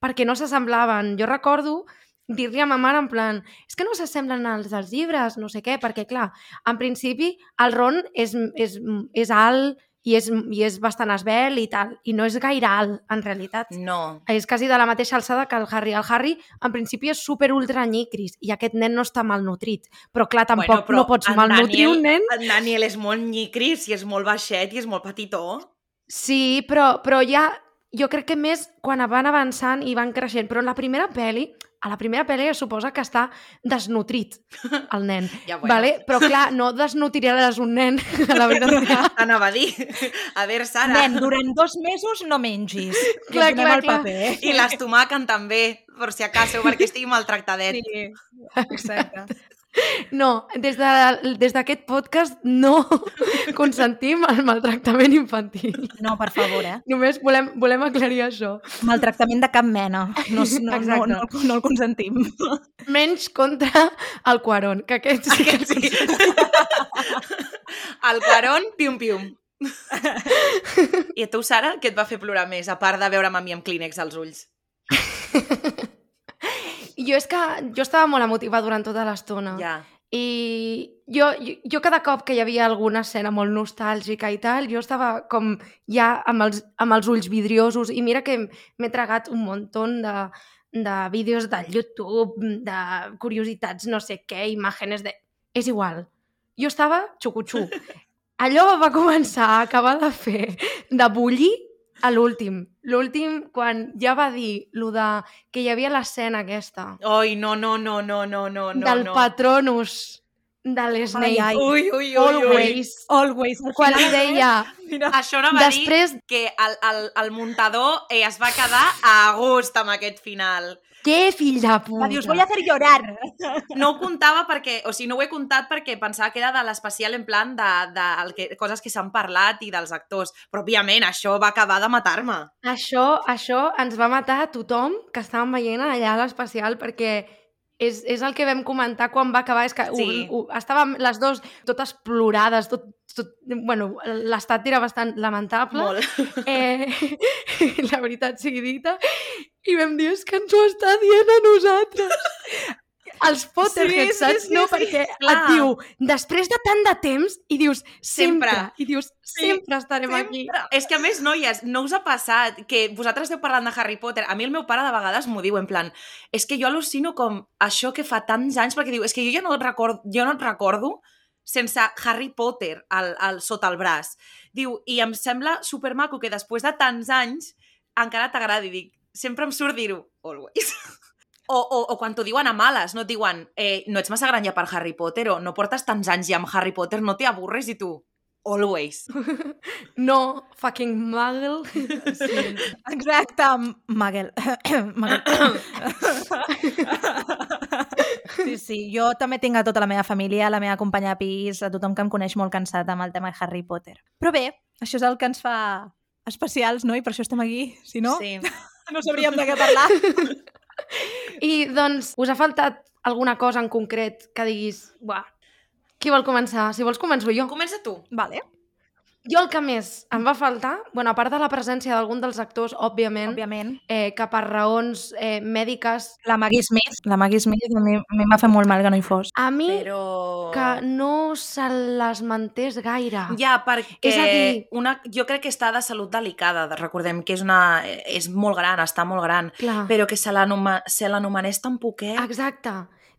perquè no s'assemblaven. Jo recordo dir-li a ma mare en plan, és que no s'assemblen als dels llibres, no sé què, perquè clar, en principi el Ron és, és, és alt, i és, i és bastant esbel i tal, i no és gaire alt, en realitat. No. És quasi de la mateixa alçada que el Harry. El Harry, en principi, és super ultra nyicris, i aquest nen no està malnutrit. Però, clar, tampoc bueno, però no pots malnutrir Daniel, un nen. En Daniel és molt nyicris i és molt baixet i és molt petitó. Sí, però, però ja... Jo crec que més quan van avançant i van creixent. Però en la primera pel·li, a la primera pel·li es suposa que està desnutrit, el nen. *laughs* Ja, bueno. vale? Però clar, no desnutriràs un nen, a la veritat. *laughs* Anava a dir. A veure, Sara. Nen, durant dos mesos no mengis. Clar, clar, el clar. paper. eh? I l'estomaquen també, per si acaso, perquè estigui maltractadet. Sí, exacte. No, des de- d'aquest podcast no *laughs* consentim el maltractament infantil. No, per favor, eh? Només volem, volem aclarir això. Maltractament de cap mena. No, no, no, no, no, el consentim. Menys contra el Quaron, que aquest sí que Aquest sí. El Quaron, pium-pium. I a tu, Sara, què et va fer plorar més, a part de veure'm a mi amb clínex als ulls? *laughs* Jo és que jo estava molt emotiva durant tota l'estona. Ja. I jo, jo, jo cada cop que hi havia alguna escena molt nostàlgica i tal, jo estava com ja amb els, amb els ulls vidriosos i mira que m'he tragat un muntó de, de vídeos de YouTube, de curiositats, no sé què, imatges de... És igual. Jo estava xucutxu. *laughs* Allò va començar a acabar de fer, de bullir a l'últim. L'últim, quan ja va dir lo de que hi havia l'escena aquesta, Ai, no, no, no, no, no, no, no. del no. Patronus de l'Snape. Ai, ai. Ui, ui, ui, ui. Always. Always. Al Quan li deia, Mira, Això no va Després- dir que el, el, el muntador eh, es va quedar a gust amb aquest final. Què fill de puta. va dir, us voy a hacer llorar. *laughs* No ho comptava perquè, o sigui, no ho he comptat perquè pensava que era de l'especial en plan de, de el que, coses que s'han parlat i dels actors. Però, òbviament, això va acabar de matar-me. Això, això ens va matar a tothom que estàvem veient allà a l'especial perquè és, és el que vam comentar quan va acabar, és que Sí. ho, ho, estàvem les dues totes plorades, tot, tot, bueno, l'estat era bastant lamentable. Molt. Eh, *laughs* la veritat sigui dita. I vam dir, és que ens ho està dient a nosaltres. *laughs* Els Potterheads, Sí, sí, saps? sí, no, sí, perquè clar. et diu, després de tant de temps, i dius, sempre. Sempre. I dius, Sí, sempre estarem aquí. És que, a més, noies, no us ha passat que vosaltres esteu parlant de Harry Potter. A mi el meu pare de vegades m'ho diu, en plan, és que jo al·lucino com això que fa tants anys, perquè diu, és que jo ja no et recordo, jo no et recordo sense Harry Potter al, al, sota el braç. Diu, i em sembla supermaco que després de tants anys encara t'agradi. Dic, sempre em surt dir-ho, always. *laughs* O, o, o quan t'ho diuen a males, no et diuen eh, no ets massa gran ja per Harry Potter o no portes tants anys ja amb Harry Potter, no t'hi avorres i tu, always. *laughs* No, fucking muggle. Sí. *laughs* Exacte, Magel. *coughs* Magel. *coughs* Sí, sí, jo també tinc a tota la meva família, a la meva companya de pis, a tothom que em coneix molt cansat amb el tema de Harry Potter. Però bé, això és el que ens fa especials, no? I per això estem aquí. Si no, Sí. *laughs* no sabríem de què parlar. I doncs, us ha faltat alguna cosa en concret que diguis, buah, qui vol començar? Si vols començo jo. Comença tu. Vale, Jo el que més em va faltar, bueno, a part de la presència d'algun dels actors, òbviament, òbviament. eh, que per raons eh, mèdiques, La Maggie Smith. La Maggie Smith a mi, a mi em va fer molt mal que no hi fos. a mi Però... que no se les mantés gaire. Ja, perquè És a dir- una, jo crec que està de salut delicada. Recordem que és, una, és molt gran, està molt gran, Clar. però que se l'anomenés tan poquet. Exacte.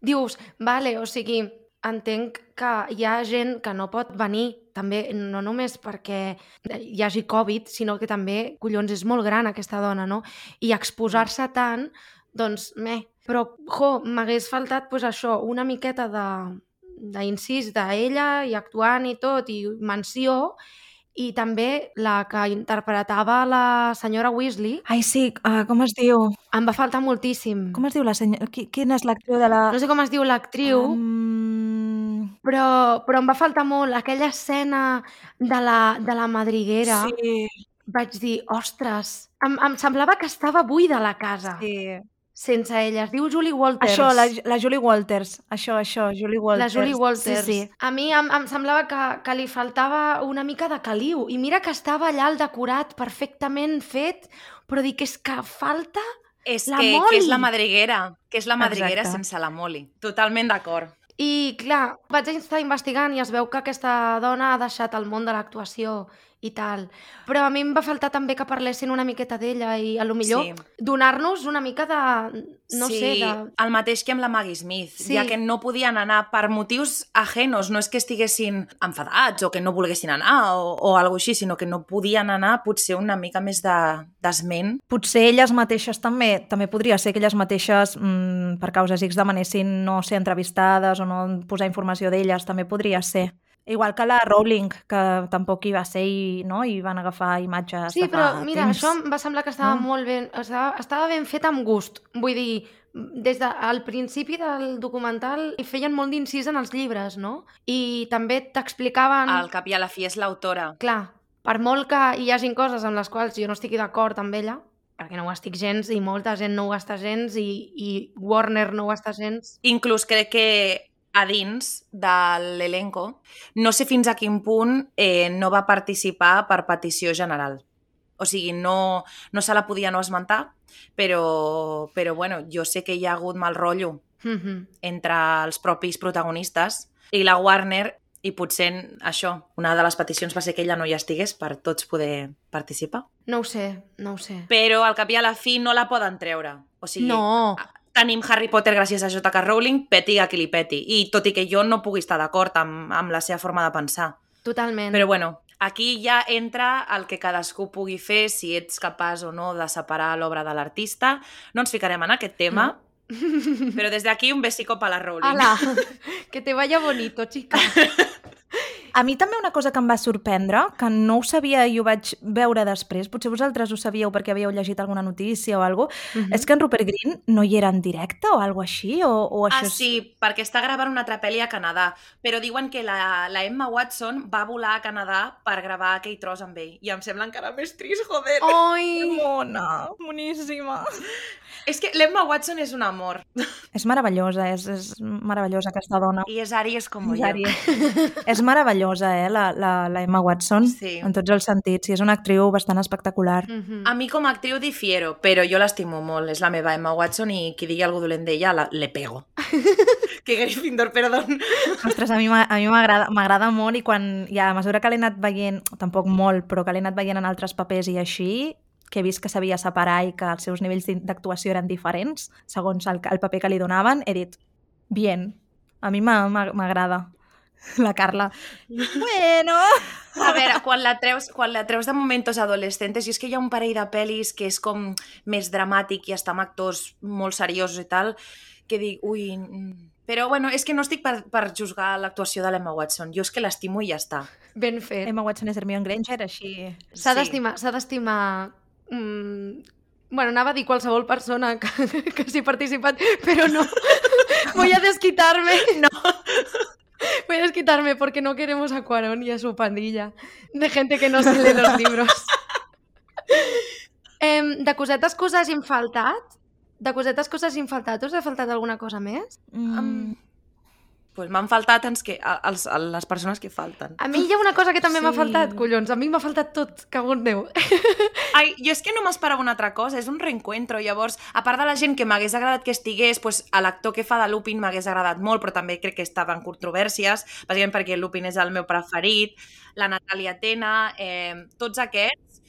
Dius, vale, o sigui, entenc que hi ha gent que no pot venir, també no només perquè hi hagi Covid, sinó que també, collons, és molt gran aquesta dona, no? I exposar-se tant, doncs, meh. Però, jo, m'hagués faltat, pues, això, una miqueta de d'incís d'ella i actuant i tot, i menció, i també la que interpretava la senyora Weasley, Ai, sí, uh, com es diu? em va faltar moltíssim. Com es diu la senyora? Qui, quina és l'actriu de la... No sé com es diu l'actriu, Um... però, però em va faltar molt aquella escena de la, de la madriguera. Sí. vaig dir, ostres, em, em semblava que estava buida la casa. Sí. Sense ella. Es diu Julie Walters. Això, la, la Julie Walters. Això, això, Julie Walters. La Julie Walters. Sí, sí. A mi em, em semblava que, que li faltava una mica de caliu. I mira que estava allà el decorat perfectament fet, però dic, és que falta... És La que, que és la madriguera, que és la madriguera Exacte. sense la Molly. Totalment d'acord. I, clar, vaig estar investigant i es veu que aquesta dona ha deixat el món de l'actuació i tal. Però a mi em va faltar també que parlessin una miqueta d'ella i a lo millor Sí. donar-nos una mica de... no sí, sé, de... el mateix que amb la Maggie Smith, Sí. ja que no podien anar per motius ajenos, no és que estiguessin enfadats o que no volguessin anar o, o alguna així, sinó que no podien anar potser una mica més de- d'esment. Potser elles mateixes també, també podria ser que elles mateixes, mmm, per causes X, demanessin no ser entrevistades o no posar informació d'elles, també podria ser. Igual que la Rowling, que tampoc hi va ser i, no? i van agafar imatges Sí, de fa però mira, temps. això em va semblar que estava No? molt ben... Estava, estava ben fet amb gust. Vull dir, des del principi del documental hi feien molt d'incís en els llibres, no? I també t'explicaven... Al cap i a la fi és l'autora. Clar, per molt que hi hagin coses amb les quals jo no estigui d'acord amb ella, perquè no ho estic gens i molta gent no ho està gens i, i Warner no ho està gens... Inclús crec que a dins de l'elenco, no sé fins a quin punt eh, no va participar per petició general. O sigui, no, no se la podia no esmentar, però, però bueno, jo sé que hi ha hagut mal rotllo Mhm. entre els propis protagonistes i la Warner i potser això, una de les peticions va ser que ella no hi estigués per tots poder participar. No ho sé, no ho sé. Però al cap i a la fi no la poden treure. O sigui, No, tenim Harry Potter gràcies a J.K. Rowling, peti a qui li peti. I tot i que jo no pugui estar d'acord amb, amb la seva forma de pensar. totalment. Però bueno, aquí ja entra el que cadascú pugui fer, si ets capaç o no de separar l'obra de l'artista. No ens ficarem en aquest tema, però des d'aquí un besico per la Rowling. Ala, *laughs* que te vaya bonito, chica. *laughs* A mi també una cosa que em va sorprendre, que no ho sabia i ho vaig veure després, potser vosaltres ho sabíeu perquè havíeu llegit alguna notícia o alguna cosa, Mhm. és que en Rupert Green no hi era en directe o alguna així? O, o això Ah, és- sí, perquè està gravant una altra pel·li a Canadà, però diuen que la, la Emma Watson va volar a Canadà per gravar aquell tros amb ell. I em sembla encara més trist, joder. Ai, *laughs* Mona, boníssima. És que l'Emma Watson és un amor. És meravellosa, és, és meravellosa aquesta dona. I és Aries com És jo. Àries. és meravellosa, eh, la, la, la Emma Watson, Sí. en tots els sentits, i és una actriu bastant espectacular. Mhm. A mi com a actriu difiero, però jo l'estimo molt. És la meva Emma Watson i qui digui algú dolent d'ella, la- le pego. *laughs* que Gryffindor, perdó. Ostres, a mi m'a- a mi m'agrada m'agrada molt i quan, ja, a mesura que l'he anat veient, tampoc molt, però que l'he anat veient en altres papers i així, que he vist que sabia separar i que els seus nivells d'actuació eren diferents, segons el, el paper que li donaven, he dit, bien, a mi m'agrada. *laughs* La Carla. Bueno... *laughs* A veure, quan la, treus, quan la treus de momentos adolescentes, i és que hi ha un parell de pel·lis que és com més dramàtic i està amb actors molt seriosos i tal, que dic, ui... mm. Però bueno, és que no estic per, per juzgar l'actuació de l'Emma Watson. Jo és que l'estimo i ja està. Ben fet. Emma Watson és Hermione Granger, així... S'ha Sí. d'estimar, s'ha d'estimar... Mm, bueno, anava a dir qualsevol persona que, *laughs* que s'hi ha participat, però no. Voy a desquitarme. No. Voy a desquitarme porque no queremos a Cuarón y a su pandilla de gente que no se lee los libros. Em, de cosetes que us hagin faltat? De cosetes que us hagin faltat? Us ha faltat alguna cosa més? Mm. Pues m'han faltat ens que, els, les persones que falten. A mi hi ha una cosa que també m'ha Sí. faltat, collons. A mi m'ha faltat tot, cagon Déu. *laughs* Ai, jo és que no m'esperava una altra cosa, és un reencuentro. Llavors, a part de la gent que m'hagués agradat que estigués, pues, a l'actor que fa de Lupin m'hagués agradat molt, però també crec que estava en controvèrsies, bàsicament perquè Lupin és el meu preferit, la Natàlia Tena, eh, tots aquests.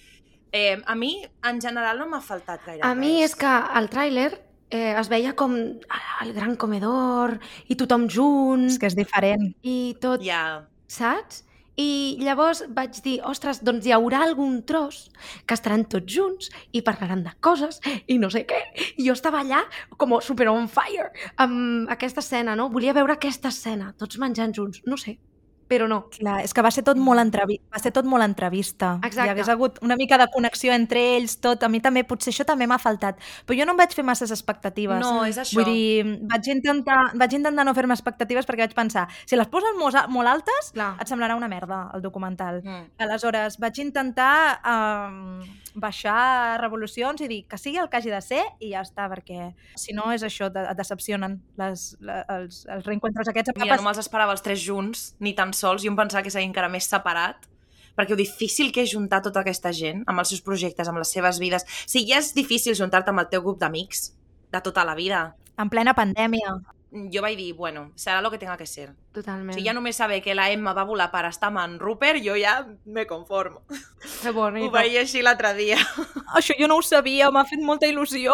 Eh, a mi, en general, no m'ha faltat gaire A mi res. és que al tràiler eh, es veia com el gran comedor i tothom junts És que és diferent. i tot, Ja, saps? I llavors vaig dir, ostres, doncs hi haurà algun tros que estaran tots junts i parlaran de coses i no sé què. I jo estava allà com super on fire amb aquesta escena, no? Volia veure aquesta escena, tots menjant junts, no sé. Però no. Clar, és que va ser tot molt, entrevi va ser tot molt entrevista. Exacte. Hi hagués hagut una mica de connexió entre ells, tot. A mi també, potser això també m'ha faltat. Però jo no em vaig fer masses expectatives. No, és això. Vull dir, vaig intentar, vaig intentar no fer-me expectatives perquè vaig pensar, si les poses molt, molt altes, Clar. et semblarà una merda, el documental. Mm. Aleshores, vaig intentar um, baixar revolucions i dir que sigui el que hagi de ser i ja està, perquè si no és això, et decepcionen les, la, els, els reencuentros aquests. Ja no me'ls esperava els tres junts, ni tan sols. Jo em pensava que seria encara més separat perquè ho difícil que és juntar tota aquesta gent amb els seus projectes, amb les seves vides. Si ja és difícil juntar-te amb el teu grup d'amics de tota la vida, En plena pandèmia. jo vaig dir, bueno, serà lo que tenga que ser. Totalment. Si ja només saber que la Emma va volar per estar amb en Rupert, jo ja me conformo. Que bonito. Ho vaig llegir l'altre dia. Això jo no ho sabia, m'ha fet molta il·lusió.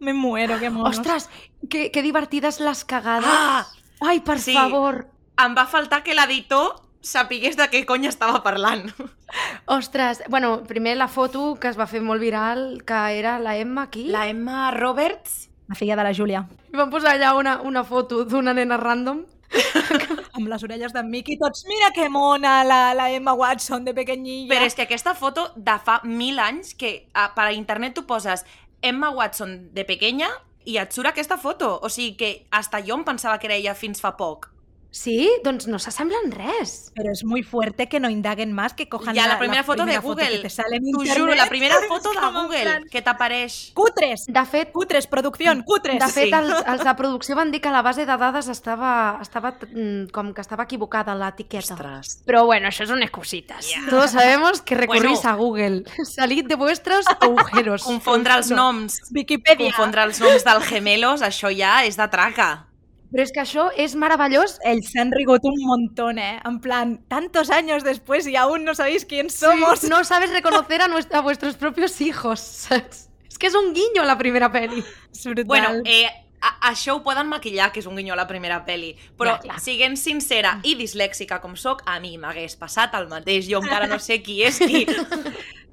Me muero, que monos. Ostres, que, que divertides les cagades. Ah! Ai, per Sí. favor. Em va faltar que l'editor sapigués de què cony estava parlant. *laughs* Ostres, bueno, primer la foto que es va fer molt viral, que era la Emma aquí. La Emma Roberts La filla de la Júlia. I van posar allà una, una foto d'una nena random. *laughs* Amb les orelles d'en Mickey, tots, mira que mona la, la Emma Watson de pequeñilla. Però és que aquesta foto de fa mil anys que a, per a internet tu poses Emma Watson de pequeña i et surt aquesta foto. O sigui que hasta jo em pensava que era ella fins fa poc. Sí? Doncs no s'assemblen res. Pero es muy fuerte que no indaguen más, que cojan Ja, la primera foto de primera Google. que te sale en T'ho internet. juro, la primera *laughs* foto de Google plan, que t'apareix. Cutres, De fet, cutres, producción, cutres. de fet Sí. els, *laughs* els de producció van dir que la base de dades estava, estava mm, com que estava equivocada l'etiqueta. Ostres. Pero bueno, eso son excusitas. Ya. Todos sabemos que recurrís Bueno. a Google. *laughs* Salid de vuestros agujeros. Confondre els No. noms. Wikipedia. Confondre els noms dels gemelos, això ja és de traca. Però és que això és meravellós. Ells s'han rigut un montón, eh? En plan, tantos años después y aún no sabéis quién somos. No sabes reconocer a, nuestra- a vuestros propios hijos. *laughs* saps? És que és un guiño a la primera peli. És brutal. Bueno, eh, a, això ho poden maquillar, que és un guinyó a la primera pel·li. Però, Ja, clar. siguent sincera i dislèxica com sóc, a mi m'hagués passat el mateix. Jo encara no sé qui és qui. *laughs*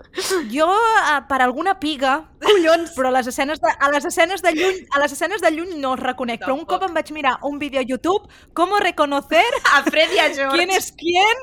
Jo, eh, per alguna piga, collons, però a les escenes de, a les escenes de lluny, a les escenes de lluny no els reconec, però un Tampoc. cop em vaig mirar un vídeo a YouTube, com reconocer *laughs* A Fred i a George. quién es quién,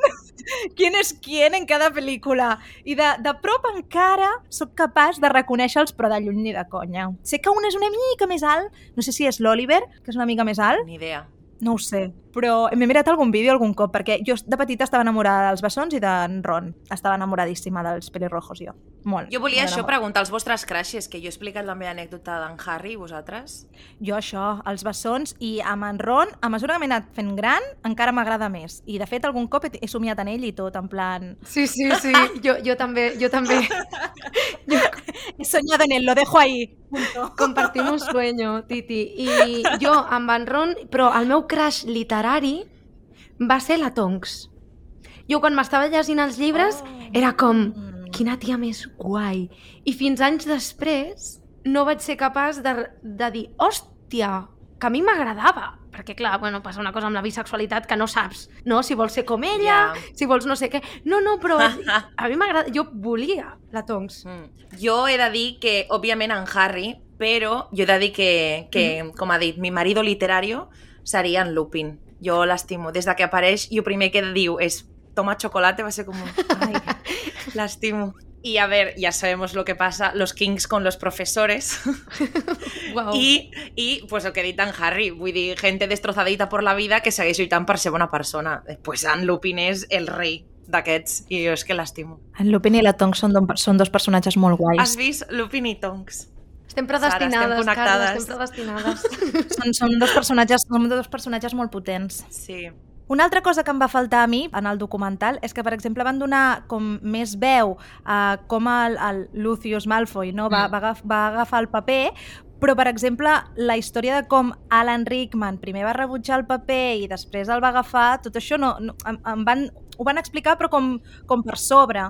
quién es quién en cada pel·lícula. I de, de prop encara sóc capaç de reconèixer-los, però de lluny ni de conya. Sé que un és una mica més alt, no sé si és l'Oliver, que és una mica més alt, Ni idea. no ho sé, però m'he mirat algun vídeo algun cop, perquè jo de petita estava enamorada dels bessons i d'en Ron. Estava enamoradíssima dels pelirrojos, jo. Molt. Jo volia això preguntar als vostres crushes, que jo he explicat la meva anècdota d'en Harry, vosaltres? Jo això, els bessons, i amb en Ron, a mesura que m'he anat fent gran, encara m'agrada més. I de fet, algun cop he, he somiat en ell i tot, en plan... Sí, sí, sí. *laughs* Jo, jo també, jo també. He soñado en él, lo dejo ahí. Punto. Compartim un sueño, Titi. I jo amb en Ron, però el meu crush literari va ser la Tonks. Jo quan m'estava llegint els llibres Oh. era com, quina tia més guai. I fins anys després no vaig ser capaç de, de dir, hòstia, que a mi m'agradava. Perquè, clar, bueno, passa una cosa amb la bisexualitat que no saps, no? Si vols ser com ella, Ja. si vols no sé què... No, no, però *laughs* a mi m'agrada... Jo volia la Tonks. Mm. Jo he de dir que, òbviament, en Harry, però jo he de dir que, que com ha dit, mi marido literario seria en Lupin. Jo l'estimo. Des de que apareix, i el primer que diu és toma chocolate, va ser com un... Ai, *laughs* l'estimo. Y a ver, ya sabemos lo que pasa, los kings con los profesores. *laughs* Wow. I, I, pues el que he dit en Harry, vull dir, gente destrozadita por la vida que segueix lluitant per ser bona persona. Pues en Lupin és el rei d'aquests, i jo és que l'estimo. En Lupin i la Tonks són, don, són dos personatges molt guais. Has vist Lupin i Tonks? Estem Sara, estem predestinades, connectades. estem predestinades. *laughs* Són, són, dos personatges, són dos personatges molt potents. Sí. Una altra cosa que em va faltar a mi en el documental és que, per exemple, van donar com més veu a com el, el Lucius Malfoy no? va, Mm. va, agaf, va agafar el paper, però, per exemple, la història de com Alan Rickman primer va rebutjar el paper i després el va agafar, tot això no, no em, em van, ho van explicar però com, com per sobre,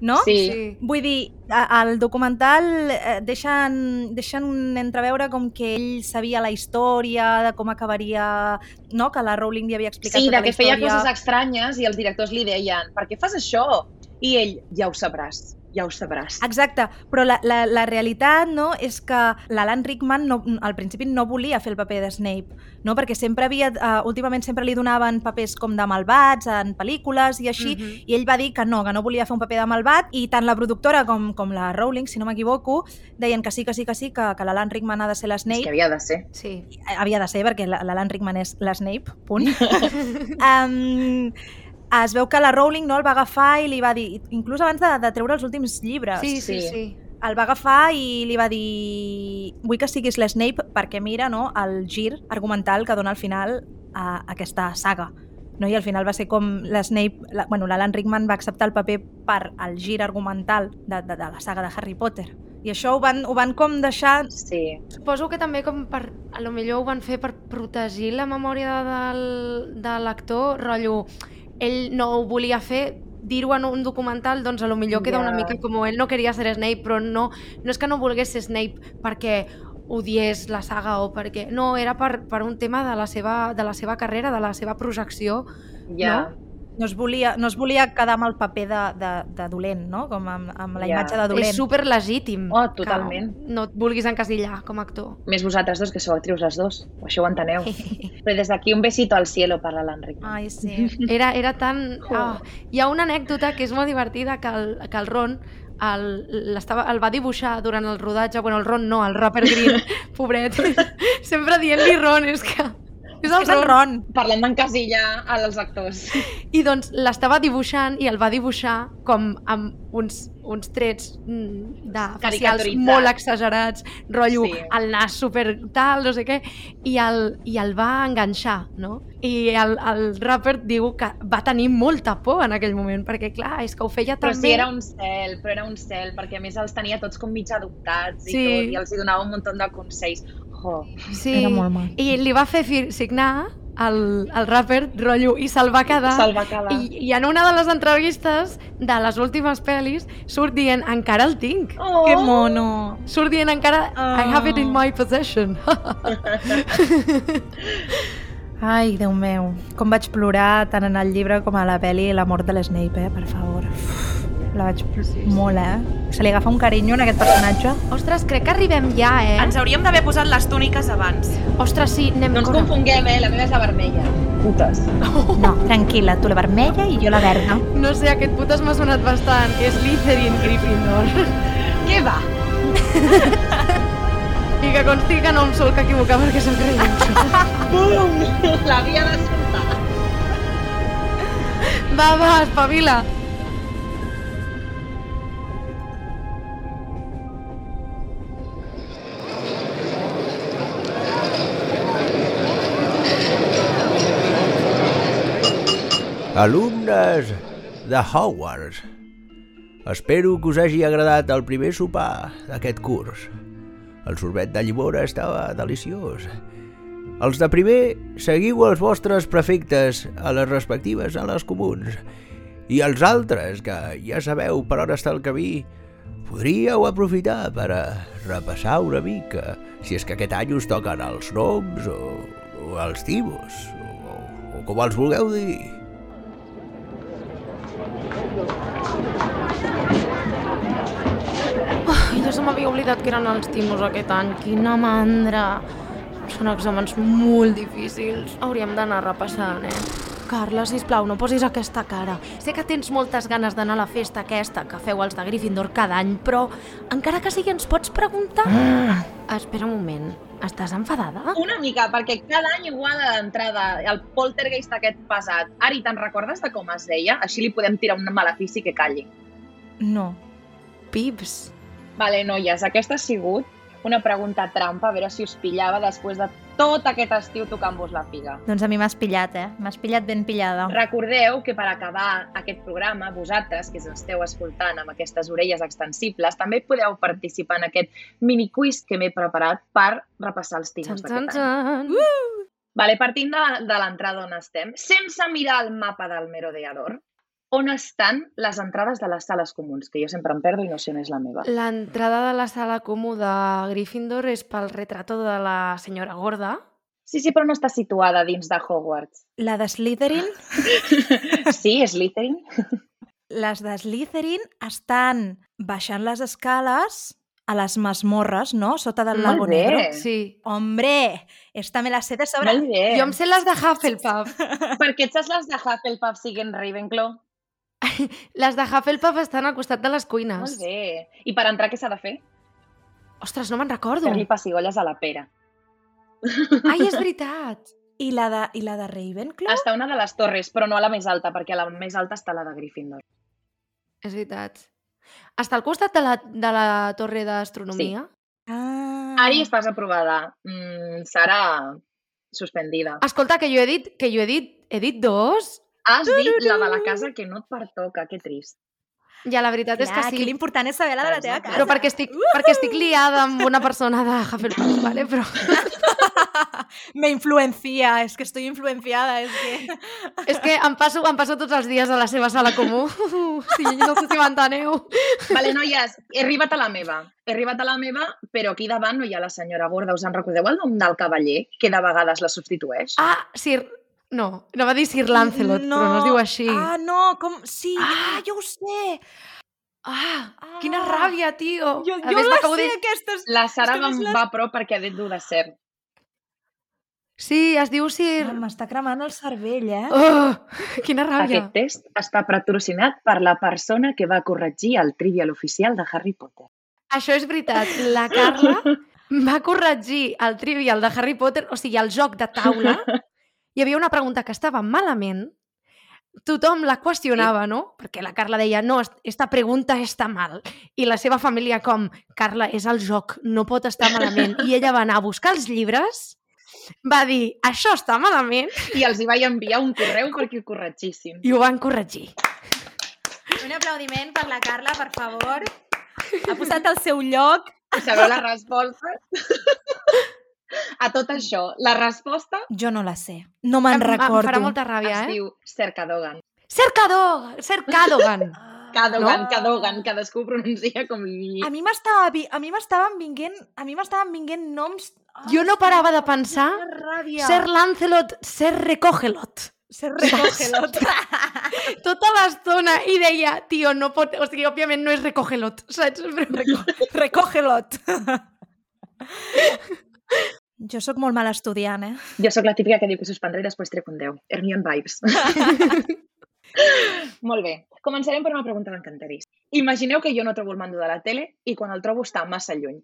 no? Sí. Vull dir, al documental eh, deixen, deixen entreveure com que ell sabia la història, de com acabaria... No? Que la Rowling li havia explicat Sí, tota de la que feia història. coses estranyes i els directors li deien per què fas això? I ell, ja ho sabràs. Ja ho sabràs. Exacte, però la, la, la realitat no, és que l'Alan Rickman no, al principi no volia fer el paper de Snape, no? perquè sempre havia, uh, últimament sempre li donaven papers com de malvats en pel·lícules i així, uh Mhm. -huh. i ell va dir que no, que no volia fer un paper de malvat, i tant la productora com, com la Rowling, si no m'equivoco, deien que sí, que sí, que sí, que, que l'Alan Rickman ha de ser És l'Snape, que havia de ser. Sí. havia de ser perquè la- l'Alan Rickman és l'Snape, punt. *laughs* um, es veu que la Rowling no el va agafar i li va dir, inclús abans de, de treure els últims llibres, Sí, sí, Sí. sí. el va agafar i li va dir vull que siguis l'Snape perquè mira no, el gir argumental que dona al final a aquesta saga. No? I al final va ser com l'Snape, la, bueno, l'Alan Rickman va acceptar el paper per al gir argumental de, de, de la saga de Harry Potter. I això ho van, ho van com deixar... Sí. Suposo que també com per... A lo millor ho van fer per protegir la memòria del, de l'actor, rotllo... Ell no ho volia fer, dir-ho en un documental, doncs a lo millor queda Ja. una mica com ell no queria ser Snape, però no, no és que no volgués ser Snape perquè odiés la saga o perquè... No, era per, per un tema de la, seva, de la seva carrera, de la seva projecció. Ja. No es volia, no es volia quedar amb el paper de, de, de dolent, no? com amb, amb la Ja. imatge de dolent. És super legítim. Oh, totalment. Que no et vulguis encasillar com a actor. Més vosaltres dos, que sou actrius les dos. Això ho enteneu. Però des d'aquí un besito al cielo per l'Alan Rickman. Ai, sí. Era, era tan... Oh. Hi ha una anècdota que és molt divertida que el, que el Ron el, el va dibuixar durant el rodatge, bueno, el Ron no, el Rapper Green, *laughs* pobret, *laughs* sempre dient-li Ron, és que... És el, És el Ron. Parlant d'encasillar als actors. I doncs l'estava dibuixant i el va dibuixar com amb uns, uns trets mm, de facials molt exagerats, rotllo Sí. sí. el nas super tal, no sé què, i el, i el va enganxar, no? I el, el rapper diu que va tenir molta por en aquell moment, perquè clar, és que ho feia Però tan sí, bé. era un cel, però era un cel, perquè a més els tenia tots com mig adoptats i Sí. tot, i els hi donava un munt de consells. Jo, Sí. Era molt maco. I li va fer fir- signar el, el rapper, rotllo, i se'l va quedar. se'l va quedar. I, I en una de les entrevistes de les últimes pel·lis surt dient encara el tinc. Oh, Que mono. Surt dient encara I have it in Oh. my possession. *laughs* Ai, Déu meu, com vaig plorar tant en el llibre com a la pel·li La mort de l'Snape, eh? Per favor. La vaig sí, sí. molt, eh? Se li agafa un carinyo en aquest personatge. Ostres, crec que arribem ja, eh? Ens hauríem d'haver posat les túniques abans. Ostres, sí, anem No ens confonguem, eh? La meva és la vermella. Putes. No, tranquil·la, tu la vermella i jo la verda. No sé, aquest putes m'ha sonat bastant. És Slytherin Gryffindor. Què va? I que consti que no em sol que equivocar perquè soc rellotge. Bum! L'havia d'escoltar. Va, va, espavila. Alumnes de Hogwarts, espero que us hagi agradat el primer sopar d'aquest curs. El sorbet de llimona estava deliciós. Els de primer, seguiu els vostres prefectes a les respectives a les comuns. I els altres, que ja sabeu per on està el camí, podríeu aprofitar per a repassar una mica, si és que aquest any us toquen els noms o, o els timos, o, o com els vulgueu dir. Ai, ja se m'havia oblidat que eren els timos aquest any. Quina mandra. Són exàmens molt difícils. Hauríem d'anar repassant, eh? Carla, sisplau, no posis aquesta cara. Sé que tens moltes ganes d'anar a la festa aquesta que feu els de Gryffindor cada any, però encara que sigui ens pots preguntar? Ah. Espera un moment. Estàs enfadada? Una mica, perquè cada any igual a l'entrada, el poltergeist aquest pesat. Ari, te'n recordes de com es deia? Així li podem tirar un malefici que calli. No. Pips. Vale, noies, aquesta ha sigut una pregunta trampa, a veure si us pillava després de tot aquest estiu tocant-vos la figa. Doncs a mi m'has pillat, eh? M'has pillat ben pillada. Recordeu que per acabar aquest programa, vosaltres, que esteu escoltant amb aquestes orelles extensibles, també podeu participar en aquest miniquiz que m'he preparat per repassar els txan, d'aquest any. txan. Vale, partint de, de l'entrada on estem, sense mirar el mapa del Merodeador, on estan les entrades de les sales comuns, que jo sempre em perdo i no sé on és la meva. L'entrada de la sala comú de Gryffindor és pel retrato de la senyora Gorda. Sí, sí, però no està situada dins de Hogwarts. La de Slytherin? *laughs* Sí, Slytherin. les de Slytherin estan baixant les escales a les masmorres, no? Sota del Molt lago bé. negro. Sí. Hombre, esta me la sé de sobre. Molt bé. Jo em sé les de Hufflepuff. Per què et saps les de Hufflepuff siguin Ravenclaw? *laughs* Les de Hufflepuff estan al costat de les cuines. Molt bé. I per entrar què s'ha de fer? Ostres, no me'n recordo. Fer-li pessigolles a la pera. Ai, és veritat. I la de, i la de Ravenclaw? Està a una de les torres, però no a la més alta, perquè a la més alta està la de Gryffindor. És veritat. Està al costat de la, de la torre d'astronomia? Ah. Ari, estàs aprovada. Mm, serà suspendida. Escolta, que jo he dit, que jo he dit, he dit dos? Has dit la de la casa que no et pertoca, que trist. Ja, la veritat és que Clar, sí. aquí l'important és saber la de la teva casa. Però perquè estic, perquè estic liada amb una persona de Hufflepuff, ¿vale? Però Me influencia, és que estoy influenciada, és que... és que em passo, em passo tots els dies a la seva sala comú. Sí, no sé si m'enteneu. Vale, noies, he arribat a la meva. He arribat a la meva, però aquí davant no hi ha la senyora Gorda. Us en recordeu el nom del cavaller, que de vegades la substitueix? Ah, Sir... No, no va dir Sir Lancelot, no. però no es diu així. Ah, no, com... Sí, ah, Ah. jo ho sé. Ah, Ah. quina ràbia, tio. Jo, A jo més, la sé, de- aquestes... La Sara va, les- va a prop perquè ha dit de cert. Sí, es diu Sir... Ah, M'està cremant el cervell, eh? Oh, quina ràbia. Aquest test està patrocinat per la persona que va corregir el trivial oficial de Harry Potter. Això és veritat. La Carla *laughs* va corregir el trivial de Harry Potter, o sigui, el joc de taula. *laughs* Hi havia una pregunta que estava malament, tothom la qüestionava, no? Perquè la Carla deia, no, est- esta pregunta està mal. I la seva família com, Carla, és el joc, no pot estar malament. I ella va anar a buscar els llibres, va dir, això està malament, I els hi vaig enviar un correu perquè ho corregissin. i ho van corregir. Un aplaudiment per la Carla, per favor. Ha posat al seu lloc. I sabeu la resposta? A tot això, la resposta Jo no la sé. No me'n recordo. Em farà molta ràbia, es eh? diu Sir Cadogan. Ser Cadogan! *laughs* No? Cadogan, cadascú pronuncia com li... A mi m'estava vi- a mi m'estaven vinguent, a mi m'estaven vinguent noms... Ah, Jo no parava de pensar. Ser Lancelot, ser Recógelot. Ser recogelot. *laughs* Tota l'estona i deia, tio, no pot... O sigui, òbviament no és Recógelot, saps? Recogelot. *laughs* jo sóc molt mal estudiant, eh? Jo sóc la típica que diu que suspendré i després trec un 10. Hermione vibes. *laughs* Molt bé. Començarem per una pregunta d'encanteris. Imagineu que jo no trobo el mando de la tele i quan el trobo està massa lluny.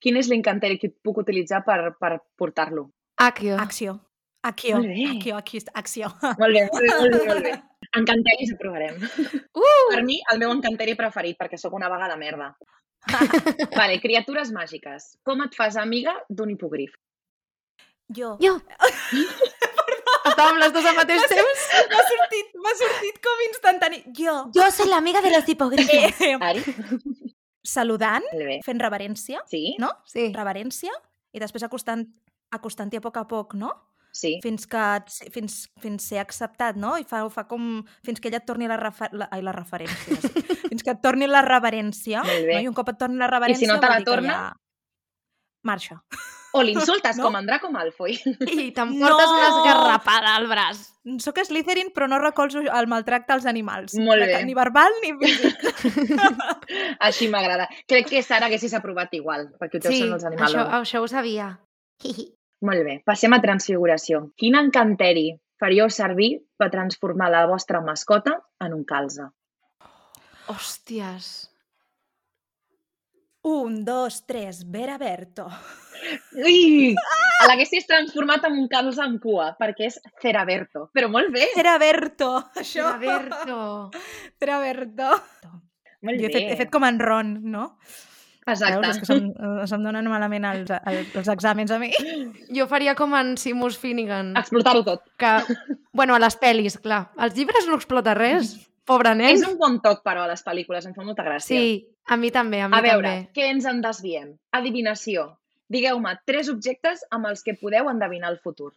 Quin és l'encanteri que puc utilitzar per, per portar-lo? Acció. Acció. Bé. Acció, acció, acció. Molt bé, molt bé, molt bé. Molt bé. *laughs* Encanteris aprovarem. Uh! Per mi, el meu encanteri preferit, perquè sóc una vaga de merda. *laughs* vale, criatures màgiques. Com et fas amiga d'un hipogrif? Jo. Jo. *laughs* Estàvem les dues al mateix temps? M'ha sortit, m'ha sortit com instantani. Jo. Jo soy la amiga de los hipogrifos. Eh, Ari? saludant, fent reverència, Sí? no? Sí. Reverència, i després acostant acostant-t'hi a poc a poc, no? Sí. Fins que et- fins, fins ser acceptat, no? I fa, fa com... Fins que ella et torni la, refer, la, ai, les referències. fins que et torni la reverència. Molt bé. No? I un cop et torni la reverència... no te la torna? Ja... Marxa. *laughs* O l'insultes, No? com en Draco Malfoy. I *laughs* te'n portes No! una esgarrapada al braç. Soc Slytherin, però no recolzo el maltracte als animals. Molt bé. Ni verbal ni físic. *laughs* Així m'agrada. Crec que Sara haguessis aprovat igual, perquè ho teus Sí, són els animals. això, això ho sabia. Molt bé, passem a transfiguració. Quin encanteri faríeu servir per transformar la vostra mascota en un calze? Hòsties. Un, dos, tres, Vera Berto. Ui! *laughs* Ah! L'haguessis transformat en un calze amb cua, perquè és Ceraberto. Però molt bé, Vera Berto. Això. Roberto. Vera Berto. molt Jo he bé. fet, he fet com en Ron, no? Exacte. Veus? És que se'm, eh, se'm donen malament els, els, els exàmens a mi. Jo faria com en Seamus Finnegan. Explotar-ho tot. Que, bueno, a les pel·lis, clar. Als llibres no explota res. Pobre nen. És un bon toc, però, a les pel·lícules. Em fa molta gràcia. Sí, a mi també, a mi A veure, també. què ens en desviem? Adivinació. Digueu-me tres objectes amb els que podeu endevinar el futur.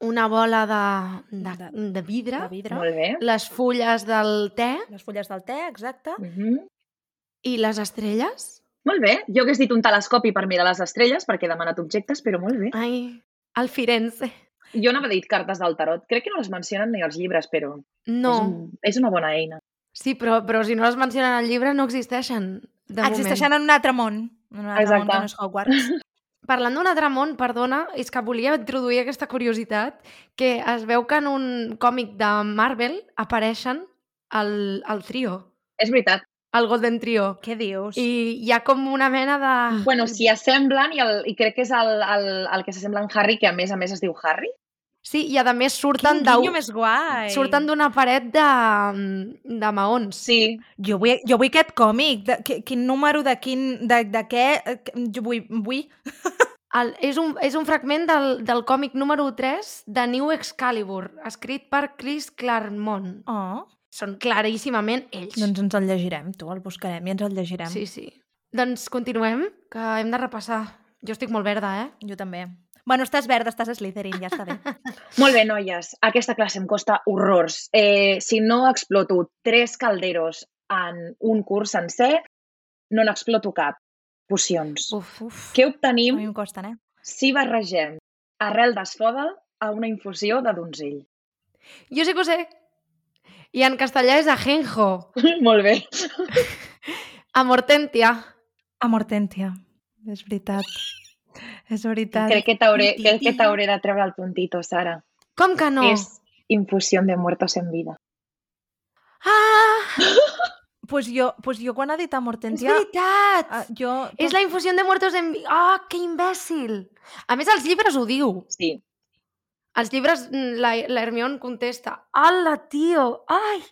Una bola de, de, De- de vidre, De vidre. Molt bé. les fulles del te Les fulles del te, exacte. Mm -hmm. i les estrelles. Molt bé. Jo hagués dit un telescopi per mirar les estrelles, perquè he demanat objectes, però molt bé. Ai, el Firenze. Jo no havia dit cartes del tarot. Crec que no les mencionen ni els llibres, però és, No, un, és una bona eina. Sí, però, però si no les mencionen al llibre no existeixen, de Existeixen moment. en un altre món. En un altre Exacte. món que no és Hogwarts. *laughs* Parlant d'un altre món, perdona, és que volia introduir aquesta curiositat, que es veu que en un còmic de Marvel apareixen el, el trio, És veritat. el Golden Trio. Què dius? I hi ha com una mena de... Bueno, s'hi assemblen i, el, i crec que és el, el, el que s'assembla en Harry, que a més a més es diu Harry. Sí, i a més surten Quin de... guinyo més guai! Surten d'una paret de, de maons. Sí. Jo vull, jo vull aquest còmic. De, qui- quin número de quin... De, de què? Eh, Jo vull... vull. *laughs* El, és, un, és un fragment del, del còmic número 3 de New Excalibur, escrit per Chris Claremont. Oh, Són claríssimament ells. doncs ens el llegirem, tu, el buscarem i ens el llegirem. Sí, sí. Doncs continuem, que hem de repassar. Jo estic molt verda, eh? Jo també. Bueno, estàs verda, estàs a Slytherin, ja està bé. *laughs* Molt bé, noies. Aquesta classe em costa horrors. Eh, si no exploto tres calderos en un curs sencer, no n'exploto cap. Pocions. Uf. Uf, Què a obtenim mi em costen, eh? si barregem arrel d'esfòdel a una infusió de donzell? Jo sé que ho sé. I en castellà és ajenjo. *laughs* Molt bé. *laughs* Amortentia. Amortentia. És veritat. És veritat. Crec que t'hauré crec que t'hauré de treure el puntito, Sara. Com que no? És infusió de muertos en vida. Ah! *laughs* Pues jo, pues jo quan ha dit És Amortentia... veritat! ah, jo... És la infusió de muertos en... Ah, que imbècil! A més, als llibres ho diu. Sí. Als llibres mm, la, la Hermione contesta Ala, tio! Ai!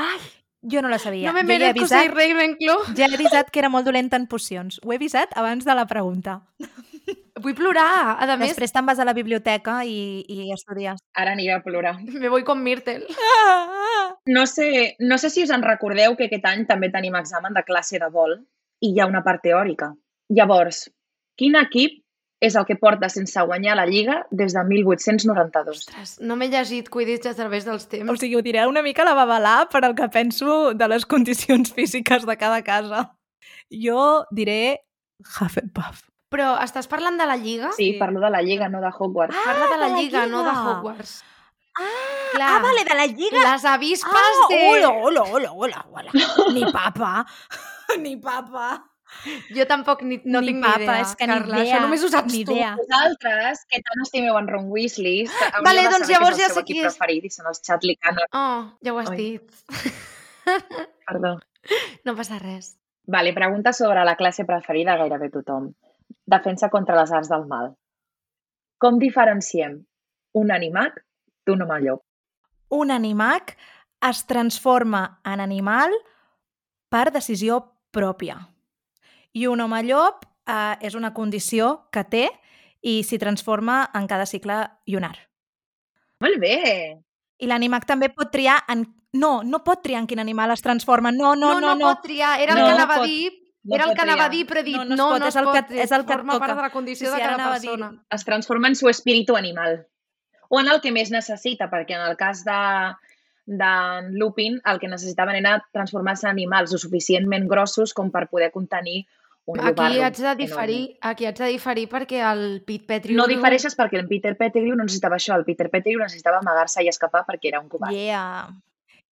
Ai! Jo no la sabia. no me merezco ser avisat, Ravenclaw. ja he avisat que era molt dolenta en pocions. Ho he avisat abans de la pregunta. *laughs* Vull plorar. A més, Després te'n vas a la biblioteca i, i estudies. Ara aniré a plorar. *laughs* me voy con Myrtle. *laughs* No sé, no sé si us en recordeu que aquest any també tenim examen de classe de vol i hi ha una part teòrica. Llavors, quin equip és el que porta sense guanyar la Lliga des de 1892? Ostres, no m'he llegit Quidditch a través dels temps. O sigui, ho diré una mica la babalà per el que penso de les *laughs* condicions físiques de cada casa. Jo diré Hufflepuff. Però estàs parlant de la Lliga? Sí, parlo de la Lliga, no de Hogwarts. Parla de la, de la Lliga, no de Lliga. Hogwarts. Ah, Clar. ah, vale, de la Lliga. Les avispes Ah, de... hola, hola, hola, hola, hola. *laughs* Ni papa. *laughs* Ni papa. *laughs* Jo tampoc ni, no ni tinc papa, ni idea, és que ni Carla. idea. Això només ho saps ni tu. idea. Vosaltres, que tant estimeu en Ron Weasley, *gasps* Vale, doncs llavors que és ja el sé seu qui equip és. preferit i són els Chatley Cannon. Oh, ja ho has Oi. dit. *laughs* Perdó. *laughs* No passa res. Vale, pregunta sobre la classe preferida de gairebé tothom. Defensa contra les arts del mal. Com diferenciem un animat d'un home llop? Un animac es transforma en animal per decisió pròpia. I un home llop eh, és una condició que té i s'hi transforma en cada cicle lunar. Molt bé! I l'animac també pot triar en... No, no pot triar en quin animal es transforma. No, no, no, no. pot triar. Era el No, que no anava pot. a dir. No Era el pot que anava a dir, però he dit, No, no, no no, es pot, no és el que- és el que forma part toca. de la condició Sí, sí, de cada anava a dir- persona. Es transforma en su espíritu animal. O en el que més necessita, perquè en el cas de, de Lupin el que necessitaven era transformar-se en animals o suficientment grossos com per poder contenir un Aquí haig de diferir, aquí haig de diferir perquè el Pete Pettigrew... No difereixes perquè el Peter Pettigrew no necessitava això. El Peter Pettigrew necessitava amagar-se i escapar perquè era un covard. Yeah.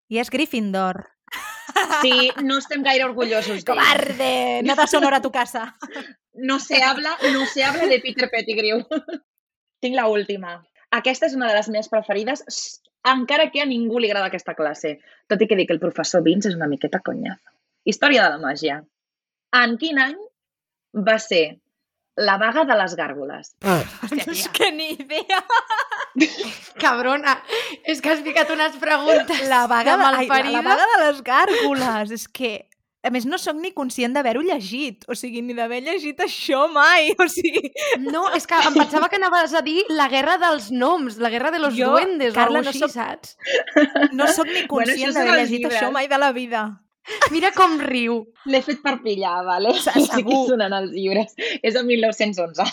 I és Gryffindor. Sí, no estem gaire orgullosos. ¡Cobarde! No deshonora tu casa. No se habla, no se habla de Peter Pettigrew. Tinc la última. Aquesta és una de les meves preferides, encara que a ningú li agrada aquesta classe. Tot i que dic que el professor Vince és una miqueta conyazo. Història de la màgia. En quin any va ser la vaga de les gàrgoles? És que ni idea. *laughs* Cabrona, és que has ficat unes preguntes La vaga, de de, ai, la, la vaga de les gàrgoles. És que, a més, no sóc ni conscient d'haver-ho llegit. O sigui, ni d'haver llegit això mai. O sigui, No, és que em pensava que anaves a dir la guerra dels noms, la guerra de los Jo, duendes Carla, o no alguna així, soc- saps? no sóc ni Bueno, conscient són d'haver llegit llibres. això mai de la vida. Mira com riu. L'he fet per pillar, vale? Se- Sí que segur. sonen els llibres. És de 1911.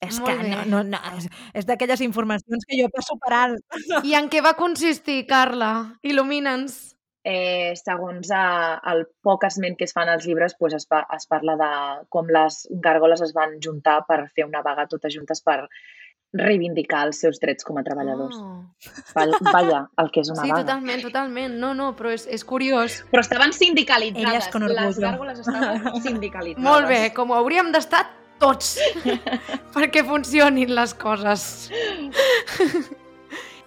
És Molt que bé. no, no, no, és, és d'aquelles informacions que jo passo per alt. I en què va consistir, Carla? Il·lumina'ns. Eh, segons eh, el poc esment que es fan als llibres, pues es, pa, es parla de com les gàrgoles es van juntar per fer una vaga totes juntes per reivindicar els seus drets com a treballadors. Oh. Vaja, el que és una Sí, vaga. totalment, totalment. No, no, però és, és curiós. Però estaven sindicalitzades. Elles con Les orgullo. gàrgoles estaven sindicalitzades. Molt bé, com ho hauríem d'estar tots, *laughs* perquè funcionin les coses. *laughs*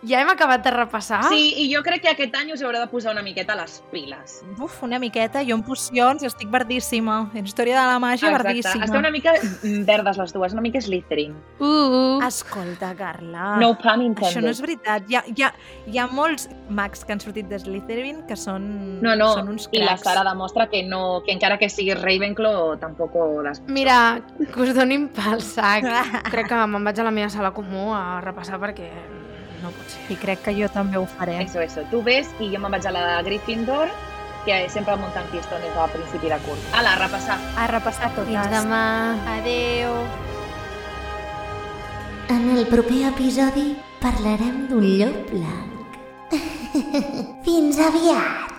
ja hem acabat de repassar? Sí, i jo crec que aquest any us haureu de posar una miqueta a les piles. Uf, una miqueta, jo en pocions estic verdíssima. En història de la màgia, verdíssima. Esteu una mica verdes les dues, una mica Slytherin. Uh, uh. Escolta, Carla, No pun intended. això no és veritat. Hi ha, hi ha, hi ha molts mags que han sortit de Slytherin que són, No, no, són uns i la cracs. Sara demostra que, no, que encara que siguis Ravenclaw tampoc les... Mira, que us donin pel sac. *laughs* Crec que me'n vaig a la meva sala comú a repassar perquè no pot ser. I crec que jo també ho faré. Eso, eso. Tu ves i jo me'n vaig a la Gryffindor, que sempre muntant pistones a principi de curs. Ala, a repassar. A repassar totes. Fins demà. Adeu. En el proper episodi parlarem d'un llop blanc. *laughs* Fins aviat!